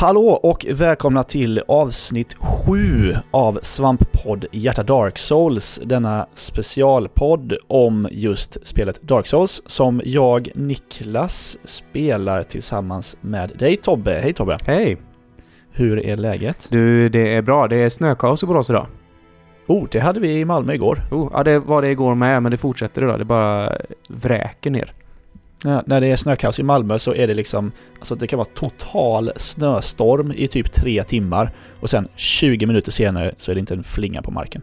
Hallå och välkomna till avsnitt 7 av Svamppodd Hjärta Dark Souls. Denna specialpodd om just spelet Dark Souls som jag, Niklas, spelar tillsammans med dig Tobbe. Hej Tobbe! Hej! Hur är läget? Du, det är bra. Det är snökaos i Borås idag. Oh, det hade vi i Malmö igår. Oh, ja, det var det igår med, men det fortsätter idag. Det bara vräker ner. Ja, när det är snökaos i Malmö så är det liksom, alltså det kan vara total snöstorm i typ tre timmar och sen 20 minuter senare så är det inte en flinga på marken.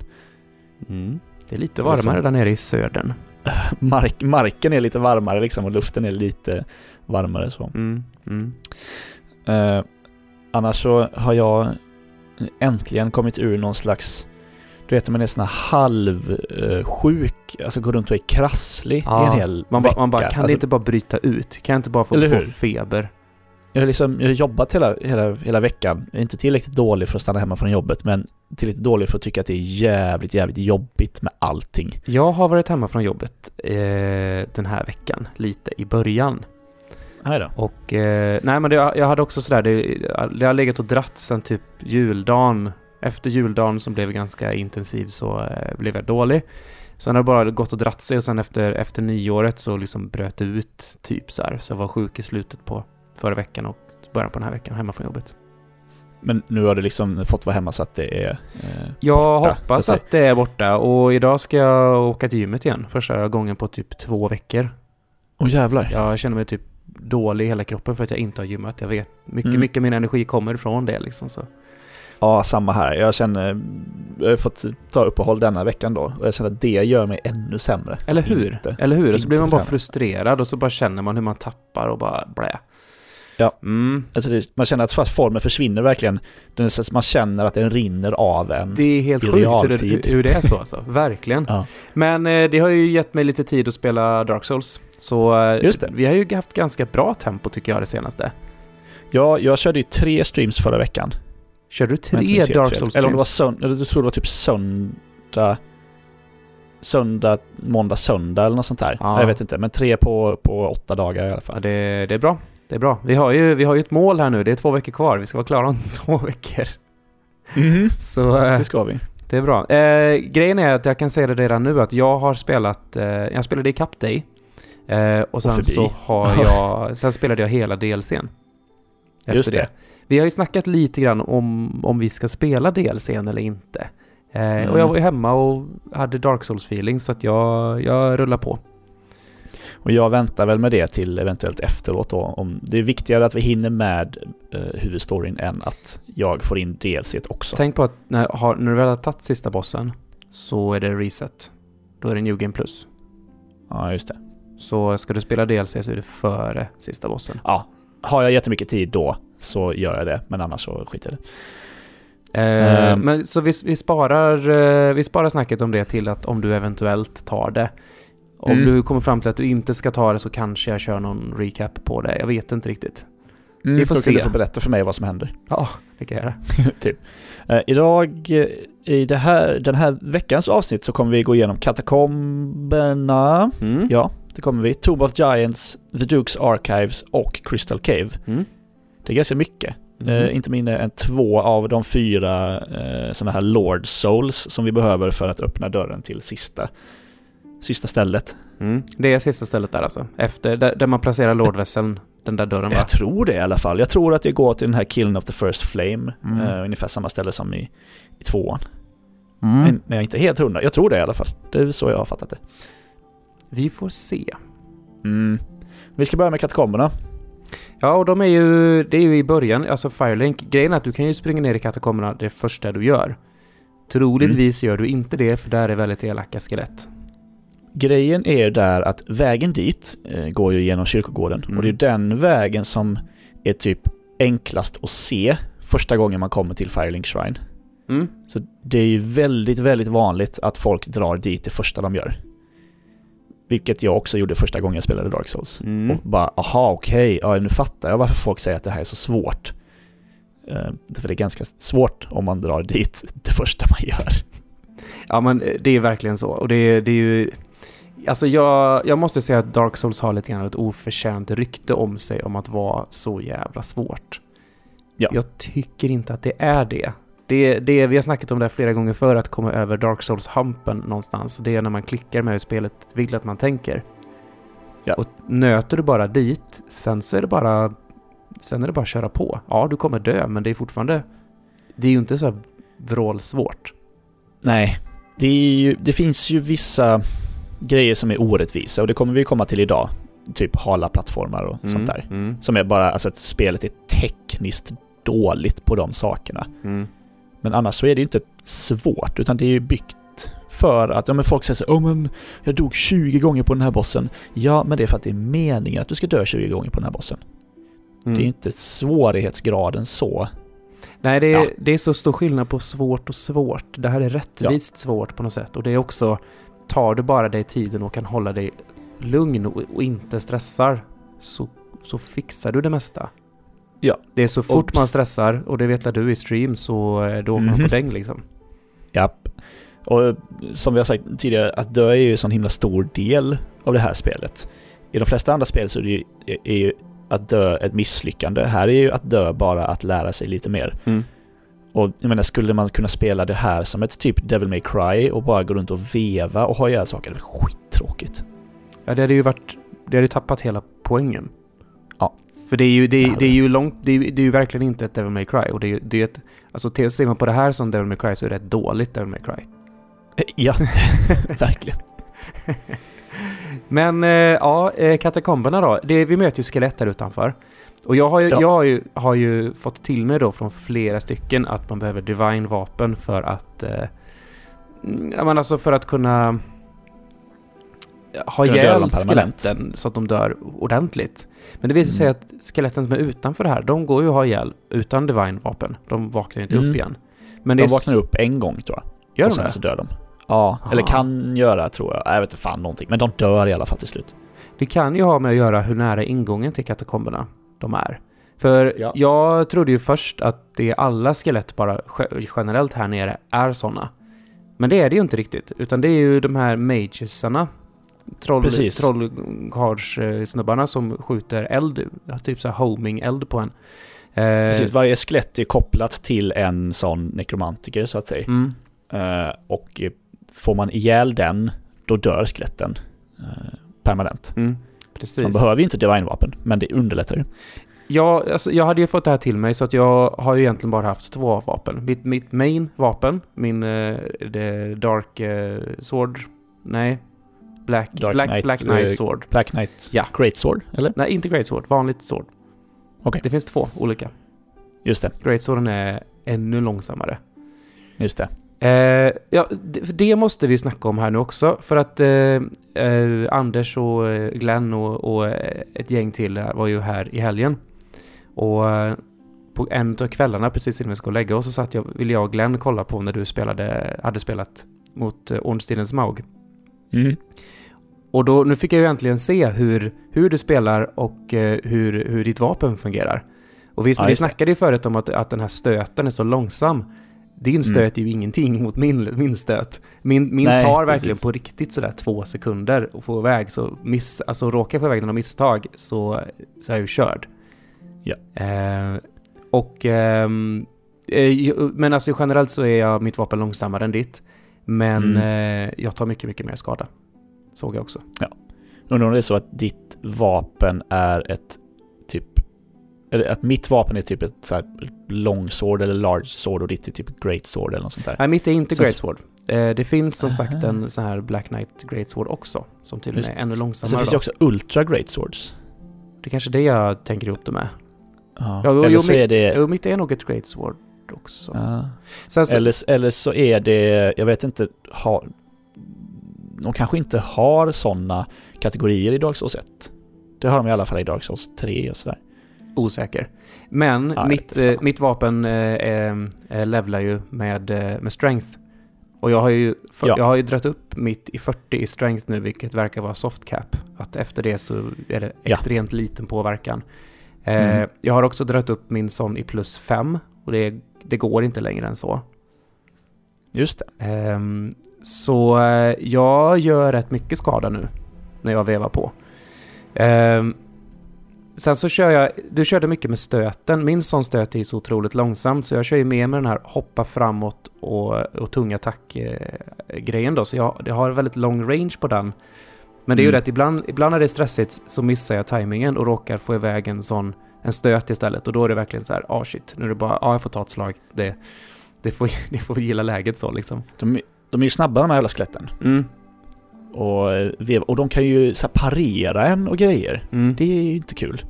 Mm. Det är lite är varmare som- där nere i södern. Mark, marken är lite varmare liksom och luften är lite varmare så. Mm. Mm. Eh, annars så har jag äntligen kommit ur någon slags du vet när man är sån halvsjuk, alltså går runt och är krasslig i Ja, en hel Man, bara, vecka. man bara, kan det alltså, inte bara bryta ut? Kan jag inte bara få, få feber? jag, har liksom, jag har jobbat hela, hela, hela veckan. Inte tillräckligt dålig för att stanna hemma från jobbet men tillräckligt dålig för att tycka att det är jävligt, jävligt jobbigt med allting. Jag har varit hemma från jobbet eh, den här veckan, lite i början. Och eh, nej men det, jag hade också sådär, det, det har legat och dratt sen typ juldagen. Efter juldagen som blev ganska intensiv så eh, blev jag dålig. Sen har det bara gått och dratt sig och sen efter, efter nyåret så liksom bröt det ut typ så här. Så jag var sjuk i slutet på förra veckan och början på den här veckan hemma från jobbet. Men nu har du liksom fått vara hemma så att det är... Eh, Jag Borta, att hoppas säga. att det är borta och idag ska jag åka till gymmet igen. Första gången på typ två veckor. Åh jävlar. Jag känner mig typ dålig i hela kroppen för att jag inte har gymmat. Jag vet mycket, Mm. mycket min energi kommer ifrån det liksom. Så. Ja, samma här. Jag känner... Jag har fått ta uppehåll denna veckan då och jag känner att det gör mig ännu sämre. Eller hur? Inte. Eller hur? Och så blir man bara träna. frustrerad och så bara känner man hur man tappar och bara blä. Ja. Mm. Alltså det, man känner att fast formen försvinner verkligen. Man känner att den rinner av en. Det är helt I sjukt hur det, hur det är så alltså. Verkligen. Ja. Men eh, det har ju gett mig lite tid att spela Dark Souls. Så eh, vi har ju haft ganska bra tempo tycker jag det senaste. Ja, jag körde ju tre streams förra veckan. Körde du tre Dark. Souls Eller om det var söndag, jag tror det var typ söndag... Söndag, måndag, söndag eller något sånt där. Ja. Jag vet inte, men tre på, på åtta dagar i alla Ja, fall. det, det är bra. Det är bra. Vi har, ju, vi har ju ett mål här nu. Det är två veckor kvar. Vi ska vara klara om två veckor. Mhm. Så eh, Det ska vi. det är bra. Eh, grejen är att jag kan säga det redan nu att jag har spelat... Eh, jag spelade ikapp dig. Eh, och sen förbi. så har jag... Sen spelade jag hela DLCn. Efter Just det. Vi har ju snackat lite grann om, om vi ska spela DLCn eller inte. Eh, Mm. Och jag var ju hemma och hade Dark Souls-feeling så att jag, jag rullar på. Och jag väntar väl med det till eventuellt efteråt då. Om det är viktigare att vi hinner med eh, huvudstoryn än att jag får in DLC också. Tänk på att när, har, när du väl har tagit sista bossen så är det reset. Då är det New Game Plus. Ja, just det. Så ska du spela DLC så är det före sista bossen. Ja, har jag jättemycket tid då så gör jag det, men annars så skiter jag det. Eh, Ehm. men så vi, vi, sparar, eh, vi sparar snacket om det till att om du eventuellt tar det. Om Mm. du kommer fram till att du inte ska ta det så kanske jag kör någon recap på det. Jag vet inte riktigt. Mm, Vi får kan du se. få berätta för mig vad som händer. Ja, det kan jag göra. typ. Eh, idag, eh, i det här, den här veckans avsnitt så kommer vi gå igenom katakomberna. Mm. Ja, det kommer vi. Tomb of Giants, The Dukes Archives och Crystal Cave. Mm. Det är ganska mycket. Mm. Eh, inte mindre än två av de fyra eh, sådana här Lord Souls som vi behöver för att öppna dörren till sista, sista stället. Mm. Det är sista stället där alltså. Efter, där, där man placerar Lordvesseln, den där dörren va? Jag tror det i alla fall. Jag tror att det går till den här Killen of the First Flame. Mm. eh, ungefär samma ställe som i, i tvåan. Mm. Men, men jag är inte helt hundra. Jag tror det i alla fall. Det är så jag har fattat det. Vi får se. Mm. Vi ska börja med katakomberna. Ja, och de är ju, det är ju i början, alltså Firelink. Grejen är att du kan ju springa ner i katakomberna det första du gör. Troligtvis gör du inte det, för där är väldigt elaka skelett. Grejen är där att vägen dit eh, går ju genom kyrkogården. Mm. Och det är den vägen som är typ enklast att se första gången man kommer till Firelink Shrine. Mm. Så det är ju väldigt, väldigt vanligt att folk drar dit det första de gör. Vilket jag också gjorde första gången jag spelade Dark Souls. Mm. Och bara, aha okej, ja, nu fattar jag varför folk säger att det här är så svårt. Eh, för det är ganska svårt om man drar dit det första man gör. Ja, men eh, det är verkligen så. Och det är, det är ju... Alltså jag, jag måste säga att Dark Souls har lite grann ett oförtjänt rykte om sig om att vara så jävla svårt. Ja. Jag tycker inte att det är det. Det, det. Vi har snackat om det här flera gånger för att komma över Dark Souls-humpen någonstans. Det är när man klickar med hur spelet vill att man tänker. Ja. Och nöter du bara dit, sen så är det bara... Sen är det bara att köra på. Ja, du kommer dö, men det är fortfarande... Det är ju inte så här vrålsvårt. Nej, det, är ju, det finns ju vissa grejer som är orättvisa och det kommer vi komma till idag. Typ hala plattformar och sånt där. Mm, Som är bara, alltså att spelet är tekniskt dåligt på de sakerna. mm. Men annars så är det ju inte svårt, utan det är ju byggt för att, ja men folk säger så åh men jag dog 20 gånger på den här bossen. Ja, men det är för att det är meningen att du ska dö 20 gånger på den här bossen. Mm. Det är inte svårighetsgraden så. Nej, det är, Ja. det är så stor skillnad på svårt och svårt. Det här är rättvist svårt på något sätt. Och det är också, tar du bara dig tiden och kan hålla dig lugn och, och inte stressar, så, så fixar du det mesta. Ja. Det är så fort Och- man stressar, och det vet du i stream, så eh, då åker man Mhm. på däng liksom. Japp. Och som vi har sagt tidigare, att dö är ju en sån himla stor del av det här spelet. I de flesta andra spel så är det ju, är ju att dö ett misslyckande. Här är ju att dö bara att lära sig lite mer. Mm. Och jag menar, skulle man kunna spela det här som ett typ Devil May Cry och bara gå runt och veva och ha ihjäl saker, det är skittråkigt. Ja, det hade ju varit... Det hade ju tappat hela poängen. För det är ju, det, är, det är ju långt... Det är, ju- det är ju verkligen inte ett Devil May Cry. Och det är ju det är ett... Alltså, till- ser man på det här som Devil May Cry så är det ett dåligt Devil May Cry. Ja, verkligen. Men eh, ja, eh, katakomberna då. Det, vi möter ju skelett där utanför. Och jag har, ju, Ja. jag har, ju, har ju fått till mig då från flera stycken att man behöver divine vapen för att... Eh, mm, ja, men alltså för att kunna ha ihjäl skeletten så att de dör ordentligt. Men det visar sig Mm. att skeletten som är utanför det här, de går ju att ha ihjäl utan divine vapen. De vaknar inte Mm. upp igen. Men De vaknar upp en gång tror jag. Gör och de sen det? så dör de. Ja, eller Aha. kan göra tror jag. Jag vet inte fan någonting. Men de dör i alla fall till slut. Det kan ju ha med att göra hur nära ingången till katakomberna de är. För Ja. jag trodde ju först att det är alla skelett bara ge- generellt här nere är sådana. Men det är det ju inte riktigt, utan det är ju de här magesarna. Troll, trollkarlssnubbarna som skjuter eld, typ så här homing-eld på en. Eh, Precis, varje skelett är kopplat till en sån nekromantiker så att säga. Mm, Eh, och får man ihjäl den, då dör skeletten eh, permanent. mm, precis. man behöver ju inte divine-vapen, men det underlättar ju. Ja, alltså, jag hade ju fått det här till mig så att jag har ju egentligen bara haft två vapen. Mitt, mitt main vapen, min det Dark eh, Sword, nej, Black, Dark Black, Knight, Black Knight eh, Sword. Black Knight Ja. Great Sword, eller? Nej, inte Great Sword, vanligt Sword. Okej. Det finns två olika. Just det, Great Sworden är ännu långsammare. just det. Eh, ja, det, måste vi snacka om här nu också. För att eh, eh, Anders och eh, Glenn och, och eh, ett gäng till var ju här i helgen. Och på en av kvällarna precis innan vi skulle lägga oss så satt jag, ville jag och Glenn kolla på när du spelade, hade spelat mot Ornstidens Maug. Mm. Och då, nu fick jag ju äntligen se hur, hur du spelar och eh, hur, hur ditt vapen fungerar. Och vi, Ja, vi snackade ju förut om att, att den här stöten är så långsam. Din Mm. stöt är ju ingenting mot min, min stöt. Min, min Nej, tar verkligen precis. på riktigt sådär två sekunder att få iväg. Så miss, alltså råkar jag få iväg den av misstag så, så är jag ju körd. Ja. Eh, och... ehm, eh, men alltså generellt så är jag mitt vapen långsammare än ditt. Men Mm. eh, jag tar mycket, mycket mer skada. Såg jag också. Undrar om det är så att ditt vapen är ett typ... Eller att mitt vapen är typ ett så här longsword eller large sword och ditt är typ great sword eller något sånt där. Nej, mitt är inte Så- Great Sword. Eh, det finns som sagt Aha. en sån här Black Knight Great Sword också. Som tydligen Just är det. ännu Sen långsammare. finns då. det också ultra great swords. Det är kanske det jag tänker ihop det med. Ja. Ja, eller jo, så men- är det... Jo, mitt är nog ett Great Sword också. Ja. Så, Eller, eller så är det, jag vet inte, har, de kanske inte har sådana kategorier i Dark Souls 1. Det har de i alla fall i Dark Souls 3 och sådär. osäker. Men Ja, mitt, eh, mitt vapen eh, eh, levlar ju med, eh, med strength. Och jag har ju, för, Ja. jag har ju dragit upp mitt i 40 i strength nu, vilket verkar vara soft cap. Att efter det så är det Ja. extremt liten påverkan. Eh, Mm. Jag har också dragit upp min sån i plus 5 och det, det går inte längre än så. Just det. Ehm, så eh, jag gör rätt mycket skada nu när jag vevar på. Ehm, sen så kör jag, du körde mycket med stöten. Min sån stöt är så otroligt långsam så jag kör ju mer med den här hoppa framåt och, och tung attack-grejen då. Så jag, jag har väldigt lång range på den. Men det är ju Mm. det att ibland, ibland när det är stressigt så missar jag tajmingen och råkar få iväg en sån en stöt istället och då är det verkligen så här, ah shit, nu är det bara, ah, jag får ta ett slag. Det, det får, ni får gilla läget så liksom. De, de är ju snabba de här jävla skeletten. Mm, Och, eh, och de kan ju så parera en och grejer. mm. Det är ju inte kul.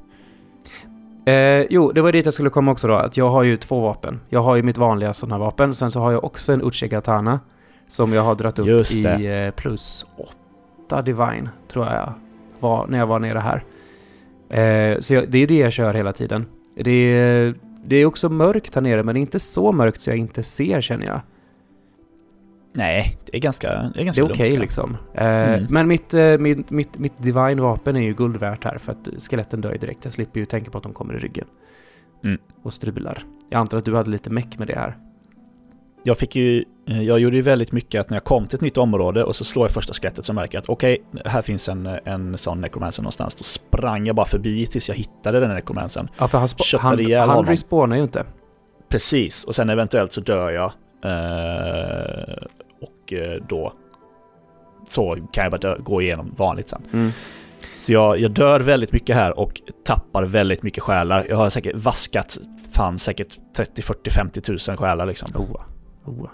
Eh, jo, det var dit jag skulle komma också då, att jag har ju två vapen. Jag har ju mitt vanliga sådana vapen, sen så har jag också en Uchigatana som jag har dragit upp i eh, plus 8 Divine, tror jag var när jag var nere här. Eh, så jag, det är det jag kör hela tiden. Det är, det är också mörkt här nere, men det är inte så mörkt så jag inte ser känner jag. Nej, det är ganska Det är, Det är okej lugnt, liksom. Eh, Mm. Men mitt, eh, mitt, mitt, mitt Divine-vapen är ju guld värt här för att skeletten dör ju direkt. Jag slipper ju tänka på att de kommer i ryggen. Mm. Och strular. Jag antar att du hade lite meck med det här. Jag fick ju, eh, jag gjorde ju väldigt mycket att när jag kom till ett nytt område och så slår jag första skelettet så märker jag att okej, här finns en, en sån necromancer någonstans. Då sprang jag bara förbi tills jag hittade den necromancern. Ja, för han, han, han honom. respawnar ju inte. Precis, och sen eventuellt så dör jag. Eh, och eh, då så kan jag bara dö, gå igenom vanligt sen. Mm. Så jag, jag dör väldigt mycket här och tappar väldigt mycket själar. Jag har säkert vaskat fan säkert 30, 40, 50 tusen själar liksom. Oh. Oh.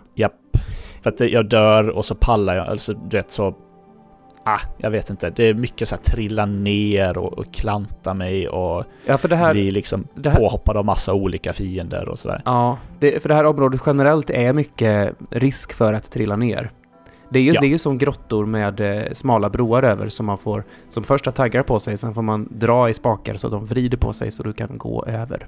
För att jag dör och så pallar jag, alltså du vet så... Ah, jag vet inte. Det är mycket så här trilla ner och, och klanta mig och Ja, för det här... bli liksom det här påhoppad av massa olika fiender och sådär. Ja, det, för det här området generellt är mycket risk för att trilla ner. Det är ju, Ja. det är ju som grottor med eh, smala broar över som man får, som först har taggar på sig, sen får man dra i spakar så att de vrider på sig så du kan gå över.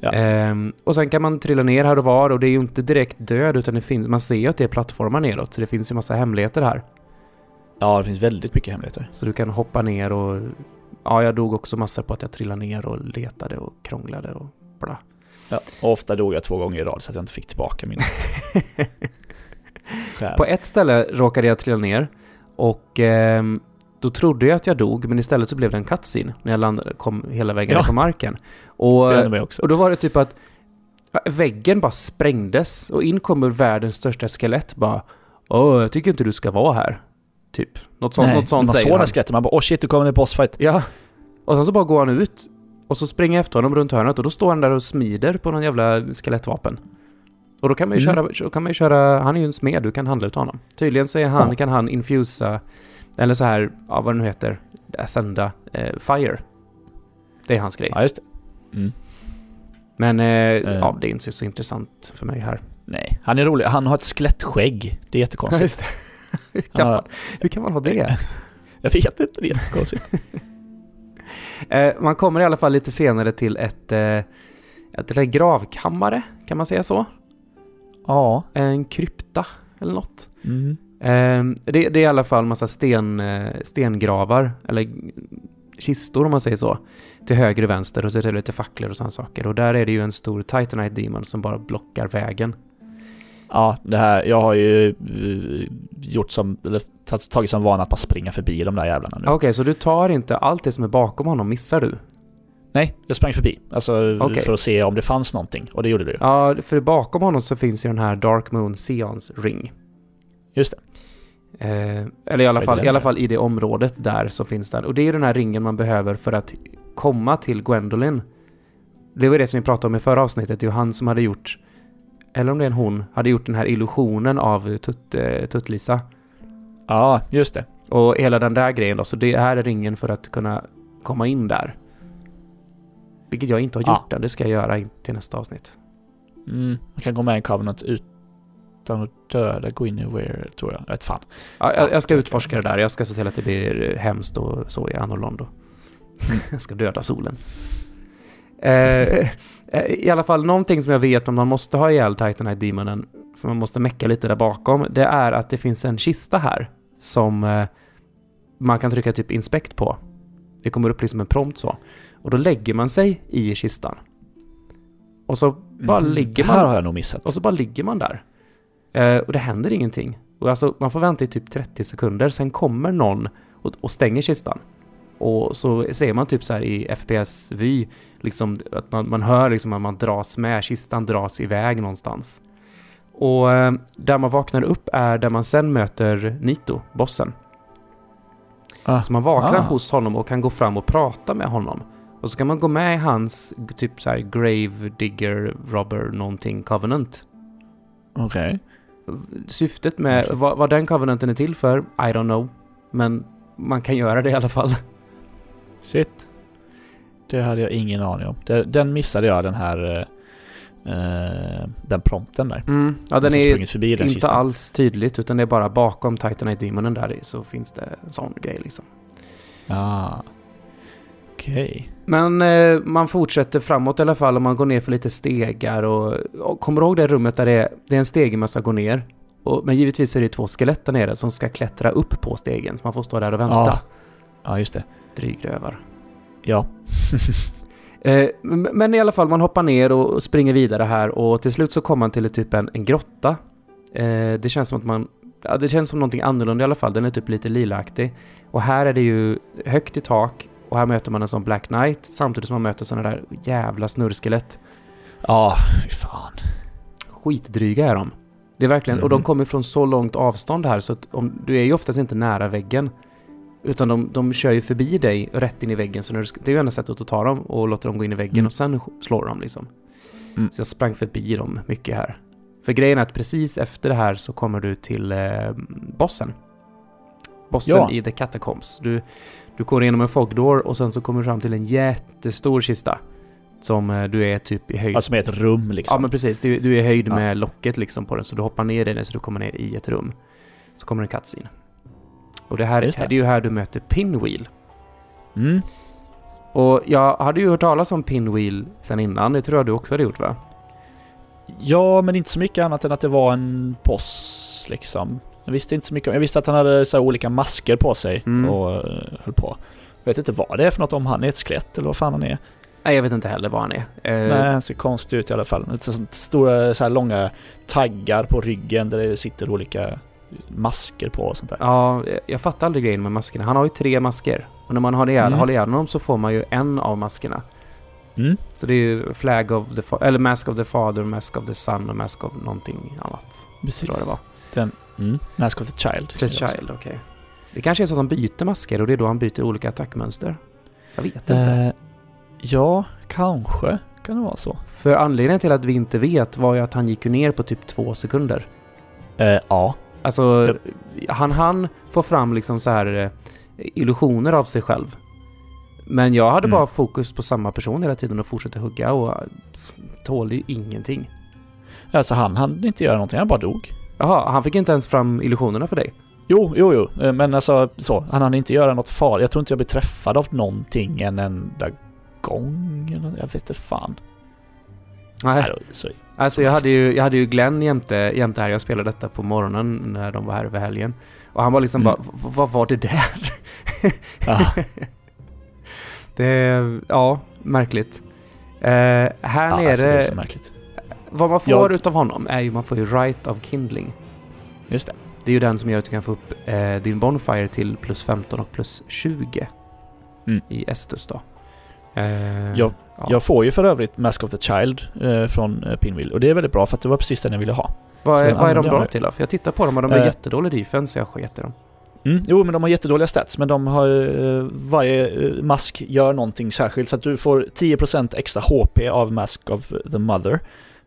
Ja. Ehm, och sen kan man trilla ner här och var och det är ju inte direkt död utan det finns, man ser ju att det är plattformar neråt så det finns ju massa hemligheter här. Ja, det finns väldigt mycket hemligheter. Så du kan hoppa ner och... Ja, jag dog också massor på att jag trillade ner och letade och krånglade och bla. Ja. Och ofta dog jag två gånger i rad så att jag inte fick tillbaka min själ. På ett ställe råkade jag trilla ner och ehm, då trodde jag att jag dog, men istället så blev det en cutscene när jag landade, kom hela vägen Ja. ner på marken. Och, och då var det typ att väggen bara sprängdes och in kommer världens största skelett bara Åh, jag tycker inte du ska vara här. Typ. Något sånt, Nej, något sånt man säger såg den skelettet, man bara åh shit, nu kommer en bossfight. Ja. Och sen så bara går han ut. Och så springer jag efter honom runt hörnet och då står han där och smider på någon jävla skelettvapen. Och då kan man ju Mm. köra, kan man ju köra, han är ju en smed, du kan handla ut honom. Tydligen så är han, Ja. kan han infusa, eller så här, ja vad det nu heter, sända eh, fire. Det är hans grej. Ja, just det. Mm. Men eh, ja, det är inte så intressant för mig här. Nej, han är rolig. Han har ett skelettskägg. Det är jättekonstigt. det. hur, kan Han man, har- hur kan man ha det? Jag vet inte, det är jättekonstigt. Eh, man kommer i alla fall lite senare till ett, eh, ett ett gravkammare, kan man säga så? ja. En krypta eller något. Mm. Eh, det, det är i alla fall massa sten, eh, stengravar, eller kistor om man säger så, till höger och vänster och så är det lite facklor och sådana saker. Och där är det ju en stor Titanite Demon som bara blockar vägen. Ja, det här, jag har ju eh, gjort som, eller tagit- som vana att bara springa förbi de där jävlarna nu. Okej, så du tar inte allt det som är bakom honom, missar du? Nej, jag sprang förbi. Alltså Okej. för att se om det fanns någonting. Och det gjorde det ju. Ja, för bakom honom så finns ju den här Dark Moon Seons ring. Just det. Eh, eller i alla, fall, i alla fall i det området där så finns den. Och det är den här ringen man behöver för att komma till Gwendolyn. Det var det som vi pratade om i förra avsnittet. Det ju han som hade gjort, eller om det är en hon, hade gjort den här illusionen av Tutt, eh, Tutt-Lisa. Ja, just det. Och hela den där grejen då. Så det här är ringen för att kunna komma in där. Vilket jag inte har Ja. gjort än. Det ska jag göra till nästa avsnitt. Mm, man kan gå med i Covenant utan att döda gå in i Weird, tror jag. Jag fan. Ja, jag, jag ska utforska det där. Jag ska se till att det blir hemskt och så i Anno Londo. Mm. jag ska döda solen. Eh, eh, I alla fall någonting som jag vet om man måste ha ihjäl Titanite Demonen, för man måste mecka lite där bakom, det är att det finns en kista här som eh, man kan trycka typ inspect på. Det kommer upp liksom en prompt så. Och då lägger man sig i kistan. Och så bara Mm, ligger det här man har jag nog missat. och så bara ligger man där. Eh, och det händer ingenting. Och alltså, man får vänta i typ 30 sekunder, sen kommer någon och, och stänger kistan. Och så ser man typ så här i FPS-vy, liksom att man, man hör liksom att man dras med, kistan dras iväg någonstans. Och eh, där man vaknar upp är där man sen möter Nito, bossen. Ah. Så man vaknar Ah. hos honom och kan gå fram och prata med honom. Och så kan man gå med i hans typ så här Grave Digger Robber någonting Covenant. Okej. Syftet med Märkligt. vad, vad den Covenanten är till för, I don't know. Men man kan göra det i alla fall. Shit. Det hade jag ingen aning om. Den missade jag, den här... eh, den prompten där. Mm. Ja, den är förbi den inte sista. alls tydligt utan det är bara bakom Titanite Demonen där så finns det en sån grej liksom. Ah. Okej. Men eh, man fortsätter framåt i alla fall och man går ner för lite stegar och, och kommer ihåg det rummet där det är, det är en stege man ska gå ner? Och, men givetvis är det två skelett där nere som ska klättra upp på stegen så man får stå där och vänta. Ja. Ja, just det. Drygrövar. Ja. Eh, men i alla fall, man hoppar ner och springer vidare här och till slut så kommer man till typ en, en grotta. Eh, det känns som att man... Ja, det känns som någonting annorlunda i alla fall. Den är typ lite lilaaktig. Och här är det ju högt i tak och här möter man en sån Black Knight samtidigt som man möter såna där jävla snurrskelett. Ja, fy fan. Skitdryga är de. Det är verkligen, och de Mhm. kommer från så långt avstånd här så att om, du är ju oftast inte nära väggen. Utan de, de kör ju förbi dig rätt in i väggen så när du, det är ju enda sättet att ta dem och låta dem gå in i väggen Mm. och sen slår dem liksom. Mm. Så jag sprang förbi dem mycket här. För grejen är att precis efter det här så kommer du till eh, bossen. Bossen Ja. i The Catacombs. Du, du går igenom en fogdår och sen så kommer du fram till en jättestor kista. Som eh, du är typ i höjd. Alltså med ett rum liksom. Ja men precis, du, du är i höjd Ja. med locket liksom på den så du hoppar ner i den så du kommer ner i ett rum. Så kommer en cutscene. Och det här det. är ju här du möter Pinwheel. Mm. Och jag hade ju hört talas om Pinwheel sen innan, det tror jag du också hade gjort va? Ja, men inte så mycket annat än att det var en boss liksom. Jag visste inte så mycket om... Jag visste att han hade så olika masker på sig Mm. och uh, höll på. Jag vet inte vad det är för något, om han är ett skelett eller vad fan han är. Nej jag vet inte heller vad han är. Eh, Nej, han ser konstig ut i alla fall. Lite sånt stora så här långa taggar på ryggen där det sitter olika masker på och sånt där. Ja, jag- jag fattar aldrig grejen med maskerna. Han har ju tre masker. Och när man har ihjäl, Mm. håller ihjäl honom så får man ju en av maskerna. Mm. Så det är ju Flag of the eller Mask of the Father, Mask of the Son och Mask of någonting annat. Precis. Tror jag det var. Den, mm. Mask of the Child. Just Child, okej. Det kanske är så att han byter masker och det är då han byter olika attackmönster. Jag vet inte. Eh, ja, kanske kan det vara så. För anledningen till att vi inte vet var ju att han gick ner på typ två sekunder. Eh, ja. Alltså, han han få fram liksom så här eh, illusioner av sig själv. Men jag hade Mm. bara fokus på samma person hela tiden och fortsatte hugga och eh, tålde ju ingenting. Alltså han hann inte göra någonting, han bara dog. Jaha, han fick inte ens fram illusionerna för dig? Jo, jo, jo. Eh, Men alltså så. Han hann inte göra något farligt. Jag tror inte jag blev träffad av någonting en enda gång. Jag vet inte fan. Nej. Då, så, Alltså jag hade ju, jag hade ju Glenn jämte, jämte här. Jag spelade detta på morgonen när de var här över helgen. Och han var liksom Mm. bara, "V- vad var det där? ja, Det, ja, märkligt. Eh, här ja, nere, alltså, det är så märkligt. vad man får Jag- utav honom är ju, man får ju Right of Kindling. Just det. Det är ju den som gör att du kan få upp eh, din Bonfire till plus 15 och plus 20 Mm. i Estus då. Eh, Jag- ja. Jag får ju för övrigt Mask of the Child eh, från eh, Pinwheel. Och det är väldigt bra för att det var precis den jag ville ha. vad, är, vad är de bra till då? För jag tittar på dem och de har Eh. jättedålig defense så jag sket i dem. Mm, jo, men de har jättedåliga stats, men de har eh, varje eh, mask gör någonting särskilt. Så att du får 10% extra HP av Mask of the Mother.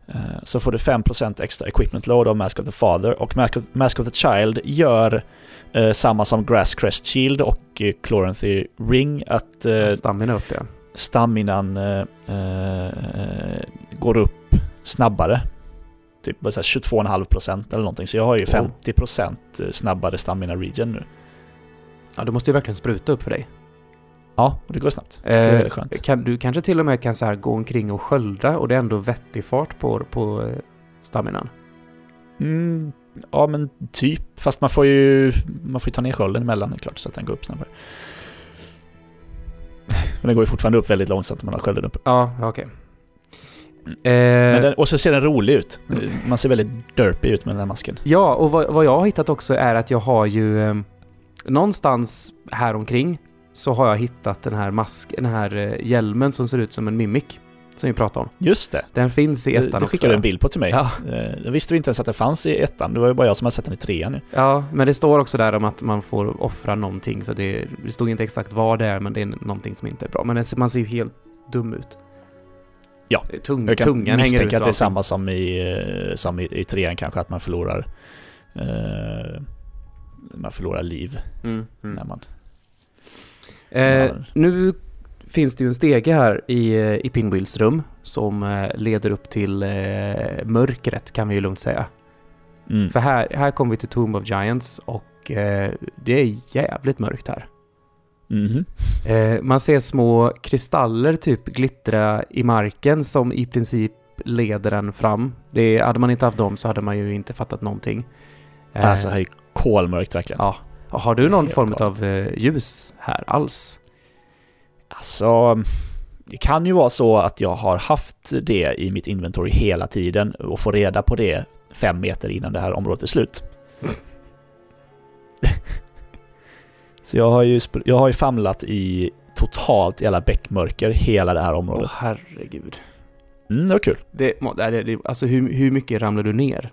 Eh, så får du 5% extra equipment load av Mask of the Father. Och Mask of, Mask of the Child gör eh, samma som Grass Crest Shield och eh, Chloranthy Ring. Att eh, Stamina upp ja. Staminan eh, eh, går upp snabbare. Typ bara så här 22,5% eller någonting. Så jag har ju Wow. 50% snabbare stamina region nu. Ja, det måste ju verkligen spruta upp för dig. Ja, och det går snabbt. det är Eh, väldigt skönt. kan, du kanske till och med kan så här gå omkring och skölda och det är ändå vettig fart på, på eh, staminan. Mm, ja, men typ. Fast man får ju man får ju ta ner skölden emellan, det är klart, så att den går upp snabbare. Men den går ju fortfarande upp väldigt långsamt när man har skölden uppe. Ja, okej. Men Eh, den, och så ser den rolig ut. Man ser väldigt derpy ut med den här masken. ja, och vad, vad jag har hittat också är att jag har ju eh, någonstans här omkring så har jag hittat den här mask, den här eh, hjälmen som ser ut som en mimic. Som vi pratade om. Just det. Den finns i ettan också. skickade du en bild på till mig. Ja. Eh, Jag visste inte ens att det fanns i ettan. Det var ju bara jag som har sett den i trean nu. Ja, men det står också där om att man får offra någonting för det, det stod inte exakt vad det är men det är någonting som inte är bra. Men man ser ju helt dum ut. Ja, Tung, Jag kan tungan hänger ut misstänka att det är samma som i, eh, som i, i trean kanske, att man förlorar eh, man förlorar liv Mm, mm. när man... Eh, nu finns det ju en stege här i, eh, i Pinwheels rum som eh, leder upp till eh, mörkret kan vi ju lugnt säga. Mm. För här, här kommer vi till Tomb of Giants och eh, det är jävligt mörkt här. Mhm. Eh, man ser små kristaller typ glittra i marken som i princip leder den fram. Det, hade man inte haft dem så hade man ju inte fattat någonting. Eh, Alltså, här är kolmörkt verkligen. ja. Har du någon form galet. av eh, ljus här alls? Alltså, det kan ju vara så att jag har haft det i mitt inventory hela tiden och får reda på det fem meter innan det här området är slut. så jag har ju, jag har ju famlat i totalt jävla bäckmörker hela det här Åh området. herregud. Mm, det var kul. Det, alltså hur, hur mycket ramlar du ner?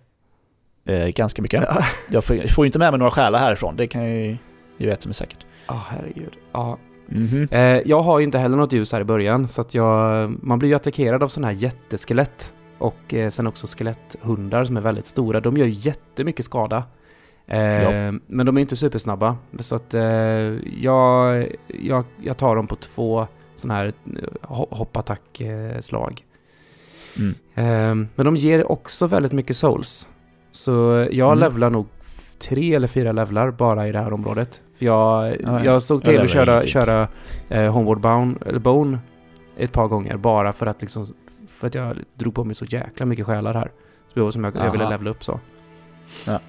Eh, ganska mycket. Jag får, jag får ju inte med mig några själar härifrån, det kan jag ju ju vet som är säkert. Ja, herregud. Ja. Mhm. Eh, jag har ju inte heller något ljus här i början så att jag, man blir ju attackerad av sådana här jätteskelett. Och eh, sen också skeletthundar som är väldigt stora. De gör jättemycket skada. Eh, Ja. Men de är inte supersnabba. Så att jag, jag, jag tar dem på två sådana här ho- hoppattack-slag. Mm. Eh, men de ger också väldigt mycket souls. Så jag Mm. levlar nog tre eller fyra levlar bara i det här området. För jag, ja. jag stod Jag till att köra, köra eh, Homeward Bound, eller Bone ett par gånger bara för att liksom för att jag drog på mig så jäkla mycket själar här. Så som jag, jag ville levla upp så. Ja.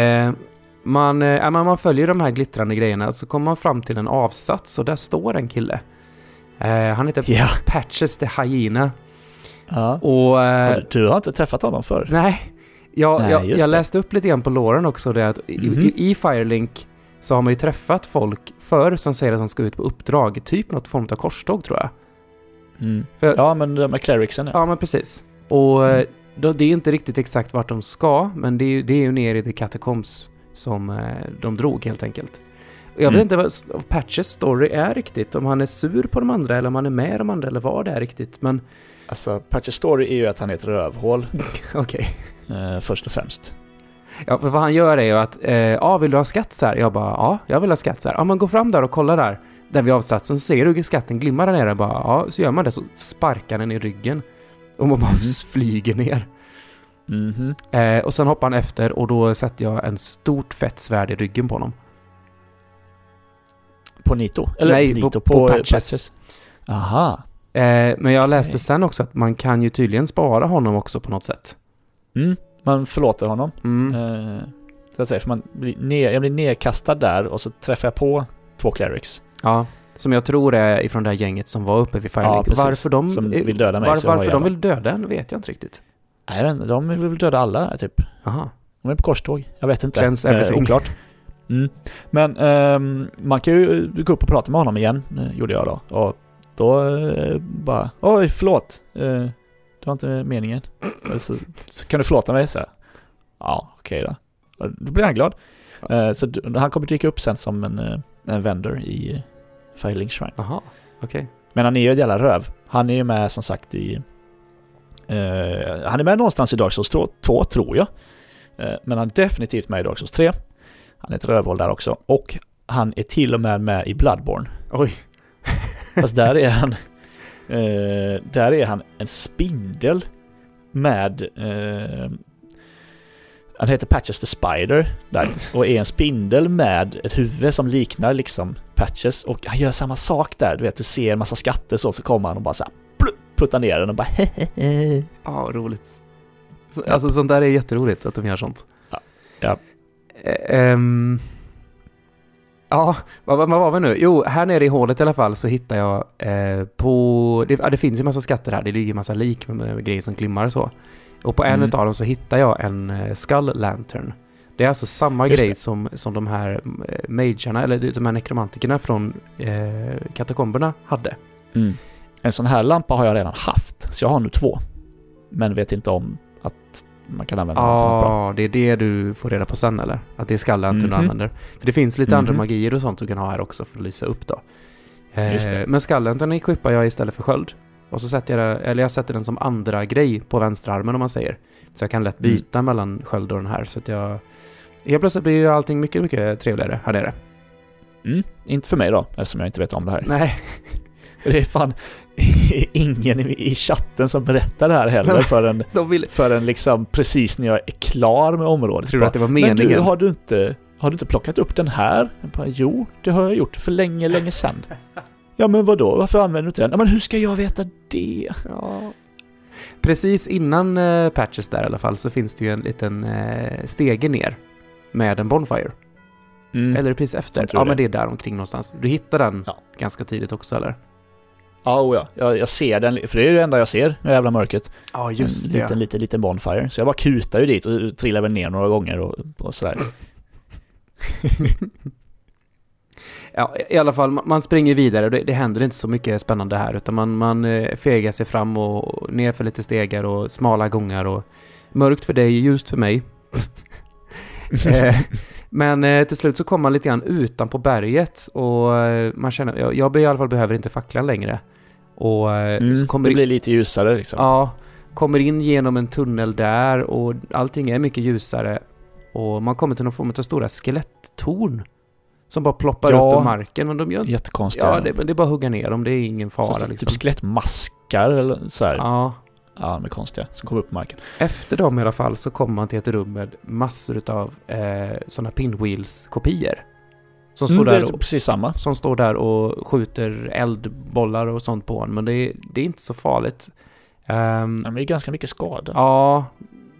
Eh, man, eh, man, man följer de här glittrande grejerna så kommer man fram till en avsats och där står en kille. Eh, han heter Ja. Patches the Hyena. ja. Och... Eh, Du, har inte träffat honom förr? Nej, jag, Nej, jag, jag läste upp lite grann på Lauren också det att i, Mhm. i, i Firelink så har man ju träffat folk förr som säger att de ska ut på uppdrag, typ något form av korståg tror jag. Mm. För- Ja, men de med clericsen ja. Ja, men precis. Och Mm. då, det är inte riktigt exakt vart de ska, men det är, ju- det är ju ner i The Catacombs som eh, de drog helt enkelt. Jag Mm. vet inte vad Patches story är riktigt, om han är sur på de andra eller om han är med de andra eller vad det är riktigt, men Alltså, Patches story är ju att han är ett rövhål, okej. eh, först och främst. Ja, för vad han gör är ju att, eh, ja, vill du ha skatt så här? Jag bara, ja, jag vill ha skatt så här. Ja, men gå fram där och kolla där, där vid avsatsen, så ser du skatten glimmar där nere. Bara, ja, så gör man det, så sparkar den i ryggen. Och man bara Mhm. flyger ner. Mhm. Eh, och sen hoppar han efter och då sätter jag en stort fett svärd i ryggen på honom. På Nito? Eller Nej, Nito på- på, på eh, Patches. Aha. Eh, men jag Okej. läste sen också att man kan ju tydligen spara honom också på något sätt. Mm. Man förlåter honom. Mm. Eh, så att säga, för man blir ner, jag blir nedkastad där och så träffar jag på två clerics. Ja, som jag tror är ifrån det här gänget som var uppe vid Firelink. precis. varför de, Som eh, vill döda mig, var, varför de vill döda en vet jag inte riktigt. Nej, de vill väl döda alla typ. Aha. De är på korståg. Jag vet inte. Cleanse Eh, oklart. Mm. Men ehm, man kan ju gå upp och prata med honom igen, eh, gjorde jag då. Och då eh, bara, oj förlåt. Eh, det var inte meningen. Så, kan du förlåta mig? Så här. Ja, okej då. Och då blir han glad. Eh, så han kommer dyka upp sen som en, eh, en vendor i eh, Firelink Shrine. Aha, okej. Men han är ju ett jävla röv. Han är ju med som sagt i... eh, han är med någonstans i Dark Souls 2, 2 tror jag. Eh, men han är definitivt med i Dark Souls 3. Han är ett rövhål där också. Och han är till och med med i Bloodborne. Oj. Fast där är han... eh, där är han en spindel med... eh, han heter Patches the Spider där, och är en spindel med ett huvud som liknar liksom Patches och han gör samma sak där, du vet du ser en massa skatter så, så kommer han och bara så här, puttar ner den och bara hehehe. Ja, roligt. Så. Alltså sånt där är jätteroligt att de gör sånt. Ja. Ja. Ehm, ja, vad, vad var vi nu? Jo, här nere i hålet i alla fall så hittar jag eh, på... Det, ja, det finns ju massa skatter här. Det ligger massa lik med, med grejer som glimmar och så. Och på en Mm. utav dem så hittar jag en eh, skull lantern. Det är alltså samma Just grej det. som, som de här eh, magerna, eller de här nekromantikerna från eh, katakomberna hade. Mm. En sån här lampa har jag redan haft, så jag har nu två. Men vet inte om man kan använda. Ja, det är det du får reda på sen eller? Att det är skallanten du Mhm. använder. För det finns lite andra Mhm. magier och sånt du kan ha här också för att lysa upp då. Just det. Eh, men skallanten equippar jag istället för sköld. Och så sätter jag, eller jag sätter den som andra grej på vänsterarmen om man säger. Så jag kan lätt Mm. byta mellan sköld och den här så att jag... Helt plötsligt blir ju allting mycket, mycket trevligare här nere. Mm. Inte för mig då, eftersom jag inte vet om det här. Nej, Det är fan ingen i chatten som berättar det här heller förrän, de vill... förrän liksom precis när jag är klar med området. Tror du att det var Men meningen? du, har du inte, har du inte plockat upp den här? Jag bara, jo, det har jag gjort för länge, länge sedan. Ja men vadå, varför använder du inte den? Ja men hur ska jag veta det? Ja. Precis innan eh, patches där i alla fall så finns det ju en liten eh, stege ner med en Bonfire. Mm. Eller precis efter. Ja, är. men det är där omkring någonstans. Du hittar den Ja. ganska tidigt också, eller? Ja, oh ja. Jag, jag ser den, för det är det enda jag ser i det jävla mörkret. Ja, en liten, liten, liten Bonfire. Så jag bara kutar ju dit och trillar väl ner några gånger och, och sådär. Ja, i alla fall, man- springer vidare. Det, det händer inte så mycket spännande här, utan man, man eh, fegar sig fram och, och ner för lite stegar och smala gångar och mörkt för dig, ljust för mig. eh, men eh, till slut så kommer man lite grann utanpå berget och eh, man känner, jag, jag i alla fall behöver inte facklan längre. Och eh, så Mm, kommer det in- blir lite ljusare liksom. Ja, kommer in genom en tunnel där och allting är mycket ljusare. Och man kommer till någon form av stora skeletttorn. Som bara ploppar Ja. upp ur marken. Men de gör Jättekonstiga. Ja, det, det är bara att hugga ner dem. Det är ingen fara Så- liksom. Typ skelettmaskar eller sådär. Ja. Ja. de är konstiga. Som kommer upp på marken. Efter dem i alla fall så kommer man till ett rum med massor utav eh, sådana pinwheels-kopior. Som står Mm, det där är och, precis samma. som står där och skjuter eldbollar och sånt på en. Men det, är- det är inte så farligt. Ehm, De är ganska mycket skada. Ja,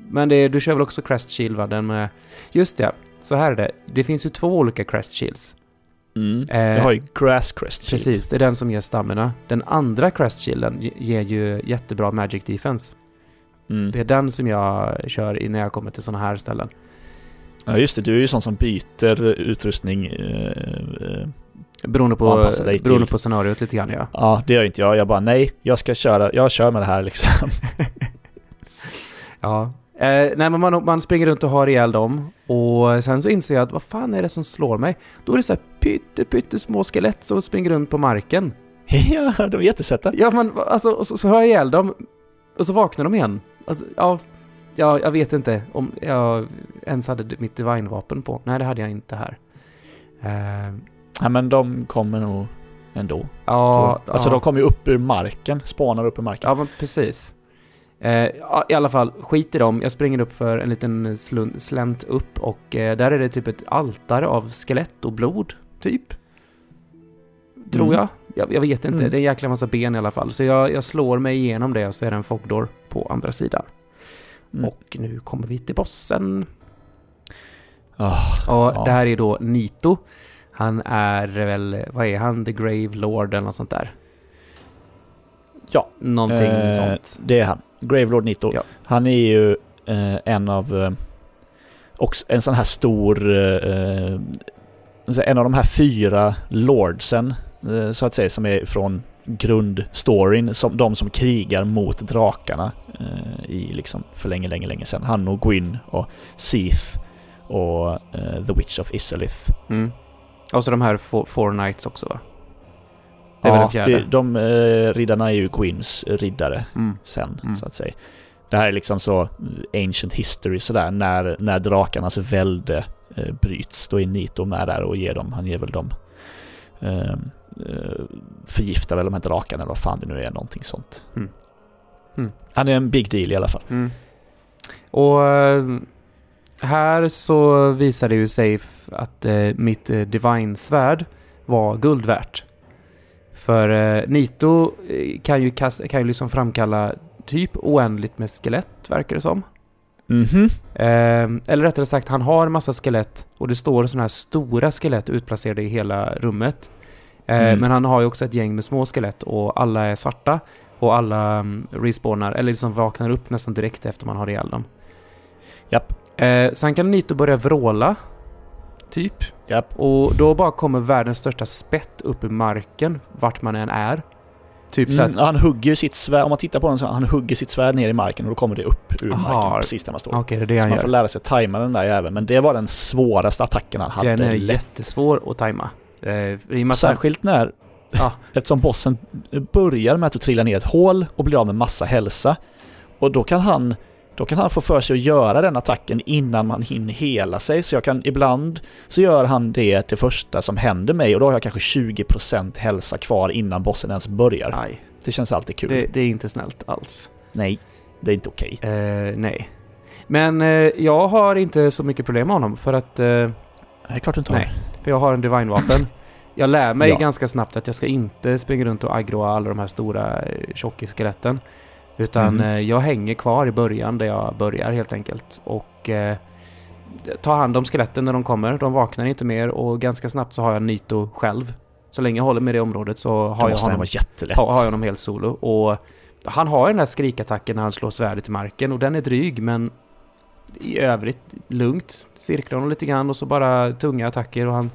men det, du kör väl också Crest Shield va? Den med... Just det, så här är det. Det finns ju två olika Crest Shields. Mm. Eh, jag har ju Grass Crest Shield. Precis, det är den som ger stamina. Den andra Crest Shielden ge- ger ju jättebra Magic Defense. Mm. Det är den som jag kör i när jag kommer till sådana här ställen. Ja just det, du är ju sån som byter utrustning. eh, eh, Beroende på, till- beroende på scenariot lite grann ja. Ja, det gör inte jag. Jag bara nej, jag ska köra, jag kör med det här liksom. Ja. Eh, nej men man, man springer runt och har ihjäl dem. Och sen så inser jag att vad fan är det som slår mig? Då är det så här pytte, pytte små skelett som springer runt på marken. ja, de är jättesöta. Ja men alltså, och så, så har jag ihjäl dem och så vaknar de igen. Alltså, ja, ja, jag vet inte om jag ens hade mitt divine-vapen på. Nej, det hade jag inte här. Eh, Ja, men de kommer nog ändå. ja, alltså ja. de kommer ju upp ur marken, spanar upp ur marken. Ja, men precis. Eh, I alla fall, skit i dem. Jag springer upp för en liten slun- slänt upp och eh, där är det typ ett altare av skelett och blod, typ. Tror Mm. jag. jag. Jag vet inte. Mm. Det är en jäkla massa ben i alla fall. Så jag, jag slår mig igenom det och så är det en fogdor på andra sidan. Mm. Och nu kommer vi till bossen. Och Ja. det här är då Nito. Han är väl, vad är han? The Grave Lord eller något sånt där. Ja. Någonting eh, sånt. Det är han. Gravelord Nito. Ja. Han är ju eh, en av... Eh, också en sån här stor... Eh, eh, en av de här fyra lordsen, eh, så att säga, som är från grundstoryn. Som, de som krigar mot drakarna eh, i liksom för länge, länge, länge sedan. Han och Gwyn och Seath och eh, The Witch of Isolith. Mm. Och så de här four, four Knights också va? Det är väl den fjärde? det- de eh, riddarna är ju Gwyns riddare Mm. sen, Mm. så att säga. Det här är liksom så ancient history sådär, när, när drakarnas välde eh, bryts. Då är Nito med där och ger dem, han ger väl dem eh, eh, förgiftar väl de här drakarna eller vad fan det nu är, någonting sånt. Mm. Mm. Han är en big deal i alla fall. Mm. Och eh, här så visar det ju Safe att eh, mitt Divine-svärd var guld värt. För Nito kan ju, kan ju liksom framkalla typ oändligt med skelett, verkar det som. Mhm. Eh, eller rättare sagt, han har en massa skelett och det står sådana här stora skelett utplacerade i hela rummet. Eh, Mm. Men han har ju också ett gäng med små skelett och alla är svarta. Och alla um, respawnar, eller liksom vaknar upp nästan direkt efter man har ihjäl dem. Japp. Eh, sen kan Nito börja vråla. Typ. Japp. Och då bara kommer världens största spett upp i marken, vart man än är. Typ så Mm, att... han hugger sitt svärd, om man tittar på den så han hugger sitt svärd ner i marken och då kommer det upp ur Aha. marken precis där man står. Okej, det är det så han man får gör. lära sig tajma den där jäveln. Men det var den svåraste attacken han hade. Den är lätt. jättesvår att tajma. Eh, att Särskilt när, Ja. eftersom bossen börjar med att du trillar ner ett hål och blir av med massa hälsa. Och då kan han då kan han få för sig att göra den attacken innan man hinner hela sig. Så jag kan ibland så gör han det det första som händer mig och då har jag kanske 20% hälsa kvar innan bossen ens börjar. Aj, Det känns alltid kul. det, det är inte snällt alls. Nej, det är inte okej. Eh, nej. Men eh, jag har inte så mycket problem med honom för att... Eh, Det är klart du inte har. Nej. för jag har en divine-vapen. Jag lär mig Ja. ganska snabbt att jag ska inte springa runt och aggroa alla de här stora eh, tjockisskeletten. Utan eh, jag hänger kvar i början där jag börjar helt enkelt. Och eh, tar hand om skeletten när de kommer. De vaknar inte mer och ganska snabbt så har jag Nito själv. Så länge jag håller med det området så har jag honom har, har jag honom helt solo. Och han har den här skrikattacken när han slår svärdet i marken och den är dryg men i övrigt lugnt. Cirklar honom lite grann och så bara tunga attacker och han...